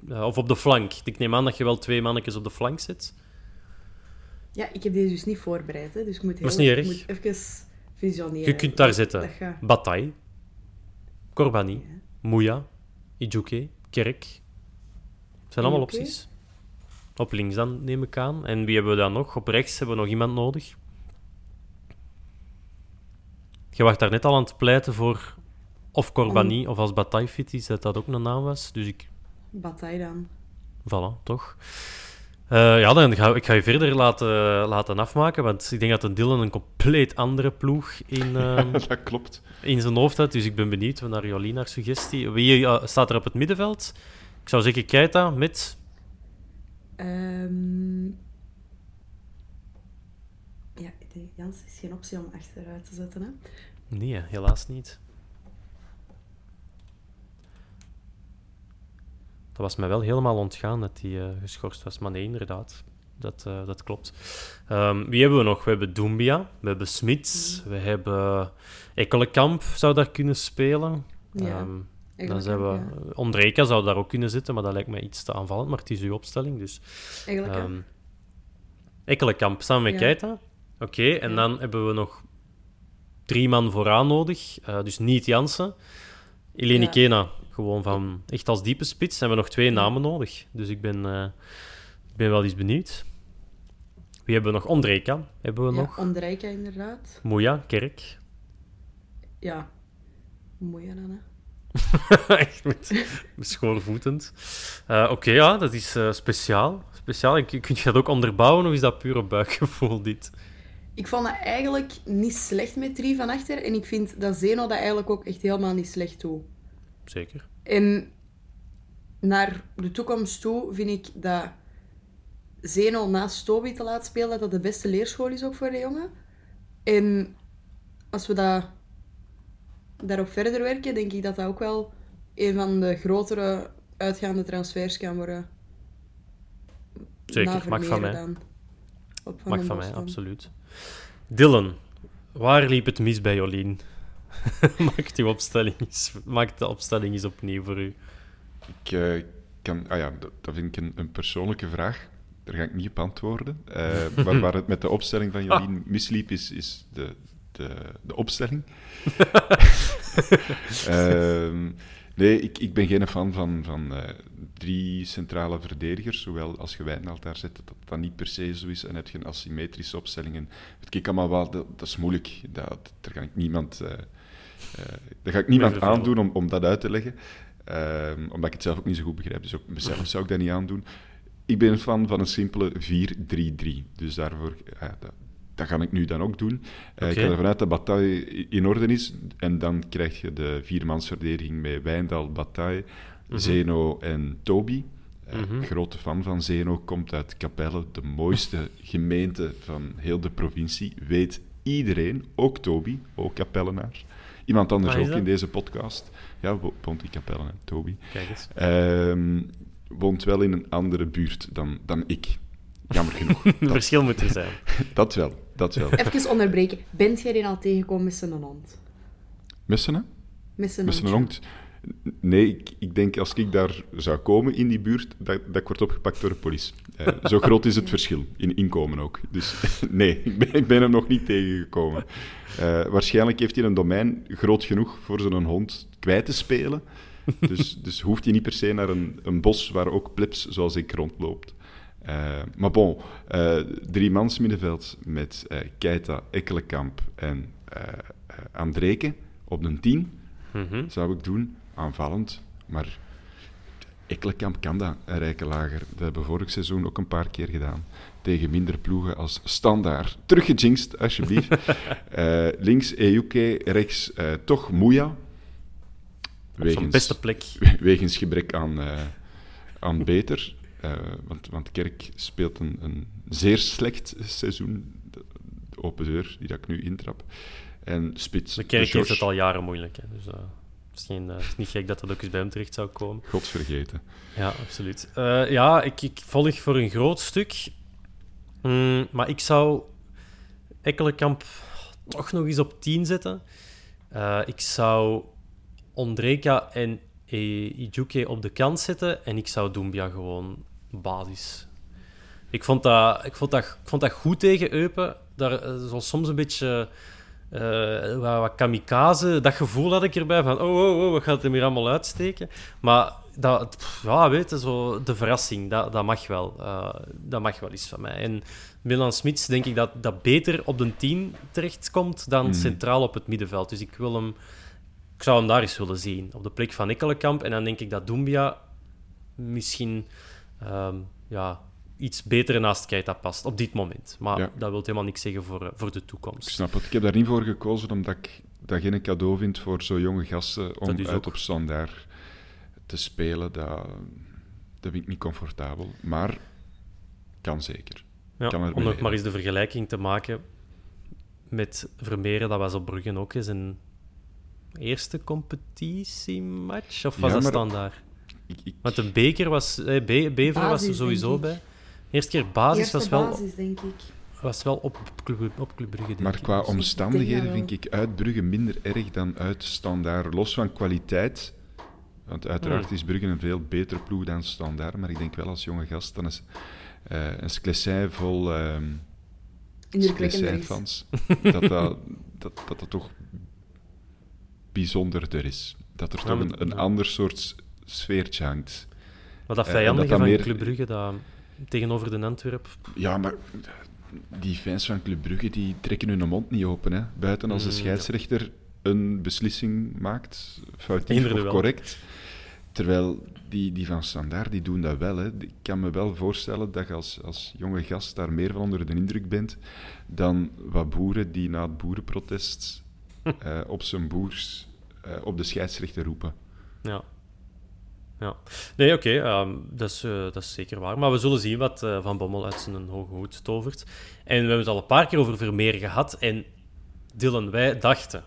of op de flank. Ik neem aan dat je wel twee mannetjes op de flank zit. Ja, ik heb deze dus niet voorbereid, hè, dus ik moet, heel, niet erg. moet even visioneren. Je kunt daar zitten. Bataille, Corbani, ja. Mouya, Ijuke, Kerk. Dat zijn allemaal opties. Op links dan, neem ik aan. En wie hebben we dan nog? Op rechts hebben we nog iemand nodig. Je was daar net al aan het pleiten voor of Corbani, Om... of als Bataille fit is, dat dat ook een naam was. Dus ik Bataille dan. Voilà, toch? Uh, ja, dan ga ik ga je verder laten, laten afmaken, want ik denk dat een Dylan een compleet andere ploeg in, uh, dat klopt. in zijn hoofd had. Dus ik ben benieuwd naar Jolina's suggestie. Wie uh, staat er op het middenveld? Ik zou zeggen Keita met... Um... Ja, Jans is geen optie om achteruit te zetten. Hè? Nee, helaas niet. Dat was mij wel helemaal ontgaan dat hij uh, geschorst was. Maar nee, inderdaad. Dat, uh, dat klopt. Um, wie hebben we nog? We hebben Doumbia, we hebben Smits, mm. we hebben Ekkelenkamp zou daar kunnen spelen. Ja, um, dan zijn we... Ja. Zou daar ook kunnen zitten, maar dat lijkt mij iets te aanvallend. Maar het is uw opstelling, dus... Ekkelenkamp. Um, Ekkelenkamp, samen met ja. Keita. Oké, okay, en dan hebben we nog drie man vooraan nodig. Uh, dus niet Jansen. Eleni. Kena, gewoon van echt als diepe spits. Hebben we nog twee namen nodig. Dus ik ben, uh, ik ben wel eens benieuwd. Wie hebben we nog? Ondrejka hebben we ja, nog. Ondrejka, inderdaad. Moeja, Kerk. Ja, Moeja dan, hè. echt met, met schoorvoetend. Uh, Oké, okay, ja, dat is uh, speciaal. speciaal. Kun je dat ook onderbouwen of is dat puur op buikgevoel, dit? Ik vond dat eigenlijk niet slecht met drie van achter. En ik vind dat Zeno dat eigenlijk ook echt helemaal niet slecht doet. Zeker. En naar de toekomst toe vind ik dat Zeno naast Toby te laten spelen, dat dat de beste leerschool is ook voor de jongen. En als we dat daarop verder werken, denk ik dat dat ook wel een van de grotere uitgaande transfers kan worden. Zeker, mag van mij. Dan, van mag van mij, absoluut. Dylan, waar liep het mis bij Jolien? maak, die opstelling eens, maak de opstelling eens opnieuw voor u. Ik uh, kan... Ah ja, dat, vind ik een, een, persoonlijke vraag. Daar ga ik niet op antwoorden. Uh, waar, waar, het met de opstelling van Jolien ah. misliep, is, is de, de, de opstelling. uh, nee, ik, ik ben geen fan van, van uh, drie centrale verdedigers. Zowel als je Wijnald daar zet, dat dat niet per se zo is. En heb je een asymmetrische opstellingen. Het allemaal wel, dat, dat is moeilijk. Dat, daar ga ik niemand, uh, daar ga ik niemand aandoen om, om dat uit te leggen. Ehm, omdat ik het zelf ook niet zo goed begrijp. Dus ook mezelf zou ik dat niet aandoen. Ik ben fan van een simpele 4-3-3. Dus daarvoor, ja, dat, dat ga ik nu dan ook doen. Okay. Uh, ik ga ervan uit dat Bataille in orde is. En dan krijg je de viermansverdediging met Wijndal, Bataille, mm -hmm. Zeno en Toby. Uh, mm -hmm. Grote fan van Zeno, komt uit Capelle, de mooiste gemeente van heel de provincie. Weet iedereen, ook Toby, ook Capellenaar. Iemand anders ook in deze podcast. Ja, woont in Capelle, en Toby. Kijk eens. Uh, woont wel in een andere buurt dan, dan ik. Jammer genoeg. Een verschil moet er zijn. dat wel, dat wel. Even onderbreken. Bent jij die al tegengekomen met zijn hond? Met zijn? Met zijn Met zijn hond. Nee, ik, ik, denk als ik daar zou komen in die buurt, dat, dat ik word opgepakt door de politie. Uh, zo groot is het verschil, in inkomen ook. Dus nee, ik ben, ik ben hem nog niet tegengekomen. Uh, waarschijnlijk heeft hij een domein groot genoeg voor zijn hond kwijt te spelen. Dus, dus hoeft hij niet per se naar een, een bos waar ook plips zoals ik rondloopt. Uh, maar bon, uh, drie mans middenveld met uh, Keita, Ekkelenkamp en Andreke op een tien mm -hmm. zou ik doen. Aanvallend, maar Ekkelenkamp kan dat, een rijke lager. Dat hebben we vorig seizoen ook een paar keer gedaan. Tegen minder ploegen als standaard. Teruggejinxed, alsjeblieft. links Ejuke, rechts toch Moeja. Wegens, beste plek. Wegens gebrek aan, aan beter. Uh, want, want Kerk speelt een, een zeer slecht seizoen. De, open deur die dat ik nu intrap. En Spits. De Kerk de heeft het al jaren moeilijk. Hè, dus, uh, misschien uh, is niet gek dat dat ook eens bij hem terecht zou komen. God vergeten. Ja, absoluut. ja, ik, ik, volg voor een groot stuk. Mm, maar ik zou Ekkelenkamp toch nog eens op 10 zetten. ik zou Ondreka en Ijuke op de kant zetten en ik zou Doumbia gewoon basis. Ik vond dat, ik vond dat, ik vond dat goed tegen Eupen. Daar, zo soms een beetje uh, wat, wat, kamikaze. Dat gevoel had ik erbij van: oh, oh, oh, wat gaat hem hier allemaal uitsteken? Maar dat, ja, weet je, zo, de verrassing, dat, dat mag wel. Uh, dat mag wel eens van mij. En Milan Smits denk ik dat dat beter op de 10 terechtkomt dan mm. centraal op het middenveld. Dus ik wil hem. Ik zou hem daar eens willen zien, op de plek van Ekkelenkamp. En dan denk ik dat Doumbia misschien um, ja, iets beter naast Keita past op dit moment. Maar ja. dat wil helemaal niks zeggen voor, uh, voor de toekomst. Ik snap het. Ik heb daar niet voor gekozen omdat ik dat geen cadeau vind voor zo jonge gasten om uit ook. op standaard te spelen. Dat, dat vind ik niet comfortabel. Maar kan zeker. Ja, kan om nog maar eens de vergelijking te maken met Vermeeren, dat was op Bruggen ook eens een eerste competitiematch? Of was Ja, dat standaard? Ik, ik, Want een beker was... Eh, Be- Beveren was er sowieso bij. Eerste keer basis Eerste was wel, basis, denk ik. was wel op Club, op Club Brugge, denk maar qua Dus- omstandigheden vind ik uit Brugge minder erg dan uit Standaard. Los van kwaliteit, want uiteraard is Brugge een veel betere ploeg dan Standaard, maar ik denk wel als jonge gast, dan is eh, een Sclessin vol ehm is. fans dat dat, dat, dat dat toch bijzonderder is. Dat er Ja, toch een, een ander soort sfeertje hangt. Maar dat Eh, vijandige dat dat van meer- Club Brugge, dat tegenover de Antwerp... Ja, maar die fans van Club Brugge die trekken hun mond niet open. Hè? Buiten als de Mm, scheidsrechter een beslissing maakt, foutief of correct. Terwijl die, die van Standaard, die doen dat wel. Hè. Ik kan me wel voorstellen dat je als, als jonge gast daar meer van onder de indruk bent dan wat boeren die na het boerenprotest eh, op zijn boers eh, op de scheidsrechter roepen. Ja. Ja. Nee, oké, ehm, dat, is, eh, dat is zeker waar. Maar we zullen zien wat eh, Van Bommel uit zijn hoge hoed tovert. En we hebben het al een paar keer over Vermeer gehad. En Dylan, wij dachten...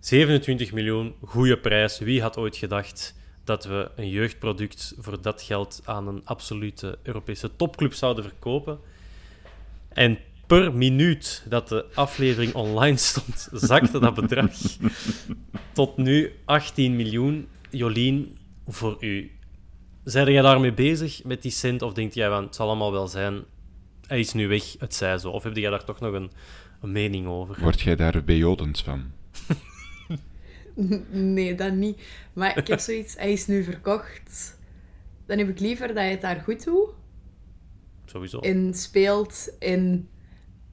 27 miljoen, goede prijs. Wie had ooit gedacht dat we een jeugdproduct voor dat geld aan een absolute Europese topclub zouden verkopen? En per minuut dat de aflevering online stond, zakte dat bedrag tot nu 18 miljoen. Jolien, voor u. Zijn jij daarmee bezig met die cent? Of denkt jij van, het zal allemaal wel zijn, hij is nu weg, het zij zo? Of heb jij daar toch nog een, een mening over? Word jij daar bejodend van? Nee, dat niet. Maar ik heb zoiets, hij is nu verkocht. Dan heb ik liever dat hij het daar goed doet. Sowieso. En speelt en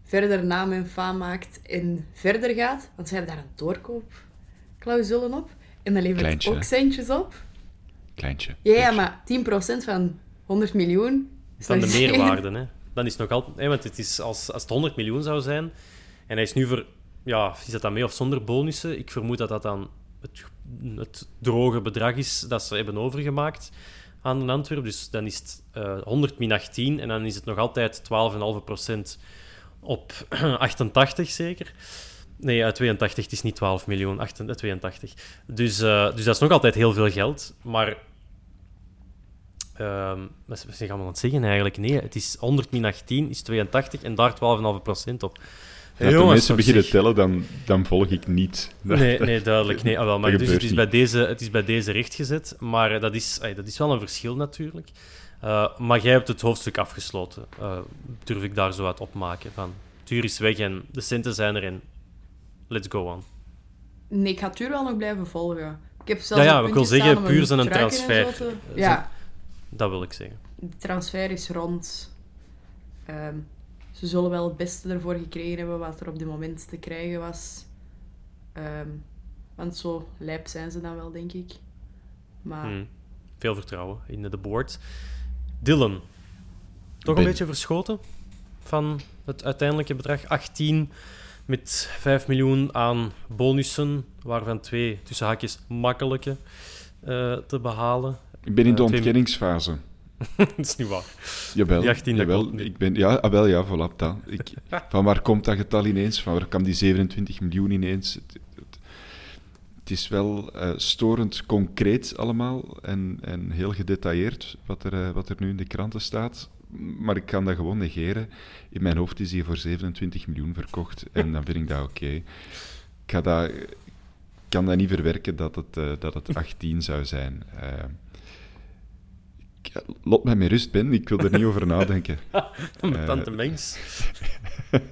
verder naam en faam maakt en verder gaat. Want ze hebben daar een doorkoopclausule op. En dan levert Kleintje, ook centjes op. Kleintje. Ja, maar 10% van 100 miljoen... is Van de meerwaarde, hè. Dan is het nog altijd... Hè, want het is als, als het 100 miljoen zou zijn, en hij is nu voor... Ja, is dat dan mee of zonder bonussen? Ik vermoed dat dat dan het, het droge bedrag is dat ze hebben overgemaakt aan de Antwerp. Dus dan is het eh 100 min 18 en dan is het nog altijd 12,5% op 88 zeker. Nee, eh, 82. Het is niet 12 miljoen, 8 eh, 82. Dus, eh, dus dat is nog altijd heel veel geld. Maar Ehm wat wat zijn we aan het zeggen eigenlijk? Nee, het is 100 min 18 is 82 en daar 12,5% op. Ja, Jongens, mensen beginnen zich. tellen, dan, dan volg ik niet. Nee, nee, duidelijk. Nee, ah, wel, maar dus het, is bij deze, het is bij deze rechtgezet, maar eh, dat is, ey, dat is wel een verschil natuurlijk. Eh, maar jij hebt het hoofdstuk afgesloten, eh, durf ik daar zo uit opmaken. Van, Tuur is weg en de centen zijn er en let's go on. Nee, ik ga Tuur wel nog blijven volgen. Ik heb zelfs Ja, ja, een ik wil zeggen, staan om puur een zijn een transfer. zo te- Ja, Dat wil ik zeggen. de transfer is rond. Ehm, ze zullen wel het beste ervoor gekregen hebben wat er op dit moment te krijgen was. Ehm, want zo lijp zijn ze dan wel, denk ik. Maar Hmm. Veel vertrouwen in de board. Dylan, toch Ben- een beetje verschoten van het uiteindelijke bedrag. 18 met 5 miljoen aan bonussen, waarvan twee tussen haakjes makkelijke eh, te behalen. Ik ben in de Eh, ontkenningsfase. dat is niet waar. Jawel, Die 18, dat jawel ik ben, ja, ah, wel, ja, voilà, dat. Ik, van waar komt dat getal ineens? Van waar kwam die 27 miljoen ineens? Het, het- het is wel eh, storend concreet allemaal en, en heel gedetailleerd wat er, eh, wat er nu in de kranten staat. Maar ik kan dat gewoon negeren. In mijn hoofd is die voor 27 miljoen verkocht en dan vind ik dat oké. Ik ga dat, ik kan dat niet verwerken dat het, dat het 18 zou zijn. Ik- lot mij met rust, Ben. Ik wil er niet over nadenken. Met Eh. tante Mengs.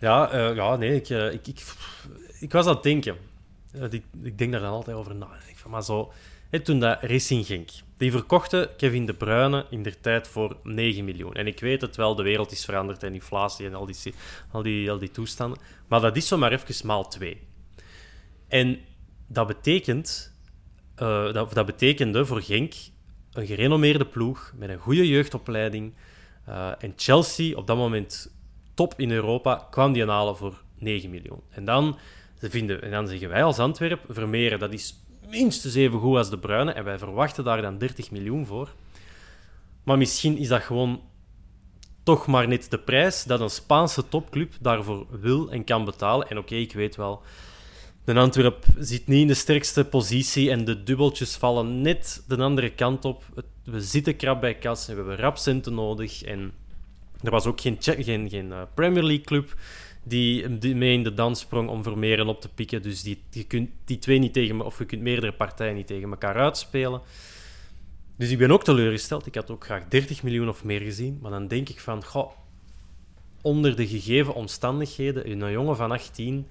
ja, eh, ja, nee, ik, eh, ik, ik, ik was aan het denken. Ik, ik denk daar dan altijd over na. Ik van, maar zo, hè, toen dat Racing Genk, die verkochten Kevin De Bruyne in der tijd voor 9 miljoen. En ik weet het wel, de wereld is veranderd en inflatie en al die, al die, al die toestanden. Maar dat is zomaar even maal 2. En dat betekent, dat, dat betekende voor Genk een gerenommeerde ploeg met een goede jeugdopleiding. Eh, en Chelsea, op dat moment top in Europa, kwam die halen voor 9 miljoen. En dan, ze vinden, en dan zeggen wij als Antwerp, Vermeeren, dat is minstens even goed als De Bruyne. En wij verwachten daar dan 30 miljoen voor. Maar misschien is dat gewoon toch maar net de prijs dat een Spaanse topclub daarvoor wil en kan betalen. En oké, ik weet wel, de Antwerp zit niet in de sterkste positie en de dubbeltjes vallen net de andere kant op. We zitten krap bij kas en we hebben rap centen nodig. En er was ook geen, geen, geen eh, Premier League club die, die mee in de dans sprong om Vermeeren op te pikken. Dus die, je kunt die twee niet tegen, of je kunt meerdere partijen niet tegen elkaar uitspelen. Dus ik ben ook teleurgesteld. Ik had ook graag 30 miljoen of meer gezien. Maar dan denk ik van, onder de gegeven omstandigheden, een jongen van 18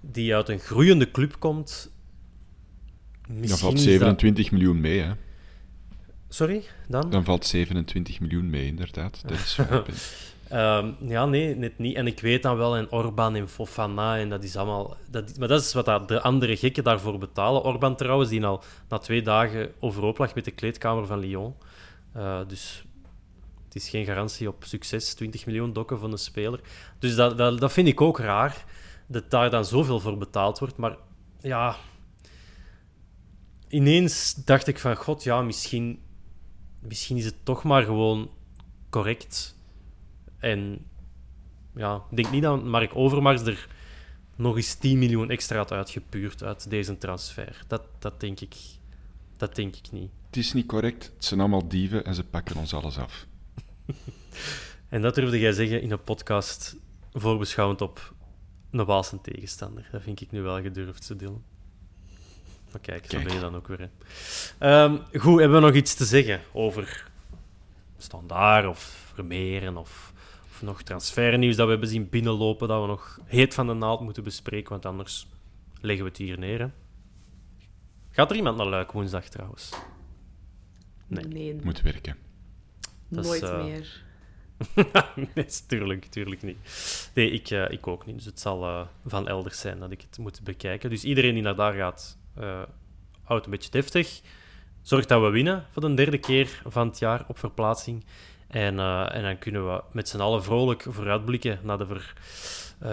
die uit een groeiende club komt. Dan valt 27 miljoen mee, hè? Sorry, dan? Dan valt 27 miljoen mee, inderdaad. Dat is um, ja, nee, net niet. En ik weet dan wel, en Orban en Fofana, en dat is allemaal... Dat, maar dat is wat de andere gekken daarvoor betalen. Orban trouwens, die al na twee dagen overhoop lag met de kleedkamer van Lyon. Uh, dus het is geen garantie op succes, 20 miljoen dokken van een speler. Dus dat, dat, dat vind ik ook raar dat daar dan zoveel voor betaald wordt. Maar ja, ineens dacht ik van, god, ja, misschien, misschien is het toch maar gewoon correct. En ja, ik denk niet dat Mark Overmars er nog eens 10 miljoen extra had uitgepuurd uit deze transfer. Dat, dat, denk ik, dat denk ik niet. Het is niet correct. Het zijn allemaal dieven en ze pakken ons alles af. en dat durfde jij zeggen in een podcast voorbeschouwend op een Waalse tegenstander. Dat vind ik nu wel gedurfd, te delen. Maar kijk, zo ben je dan ook weer. Hè. Um, goed, hebben we nog iets te zeggen over standaard of Vermeeren of, of nog transfernieuws dat we hebben zien binnenlopen, dat we nog heet van de naald moeten bespreken, want anders leggen we het hier neer. Hè. Gaat er iemand naar Luik woensdag trouwens? Nee. nee. Moet werken. Nooit uh, meer. nee, tuurlijk, niet. Nee, ik, uh, ik ook niet. Dus het zal uh, van elders zijn dat ik het moet bekijken. Dus iedereen die naar daar gaat, uh, houdt een beetje deftig. Zorg dat we winnen voor de derde keer van het jaar op verplaatsing. En, en dan kunnen we met z'n allen vrolijk vooruitblikken naar de ver...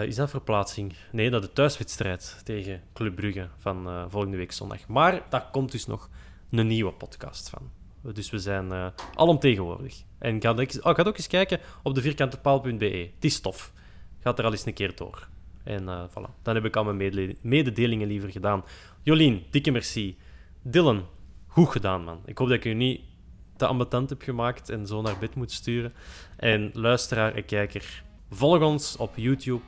is dat verplaatsing? Nee, naar de thuiswedstrijd tegen Club Brugge van volgende week zondag. Maar daar komt dus nog een nieuwe podcast van. Dus we zijn uh, alomtegenwoordig. En ga, ik, oh, ga ook eens kijken op de vierkantepaal.be. Het is tof. Gaat er al eens een keer door. En uh, voilà. Dan heb ik al mijn mededelingen liever gedaan. Jolien, dikke merci. Dylan, goed gedaan, man. Ik hoop dat ik je niet te ambetant heb gemaakt en zo naar bed moet sturen. En luisteraar en kijker, volg ons op YouTube,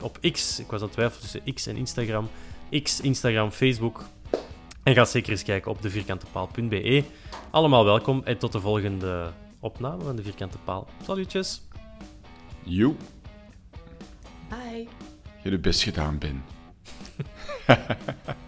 op X. Ik was aan het twijfelen tussen X en Instagram. X, Instagram, Facebook. En ga zeker eens kijken op devierkantepaal.be. Allemaal welkom en tot de volgende opname van de Vierkante Paal. Salutjes. Joe. Bye. Je hebt best gedaan, Ben.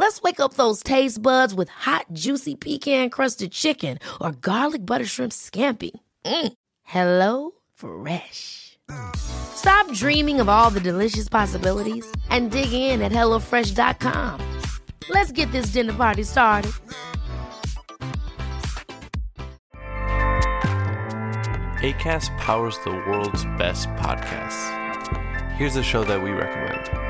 Let's wake up those taste buds with hot, juicy pecan crusted chicken or garlic butter shrimp scampi. Mm. Hello Fresh. Stop dreaming of all the delicious possibilities and dig in at HelloFresh.com. Let's get this dinner party started. ACAST powers the world's best podcasts. Here's a show that we recommend.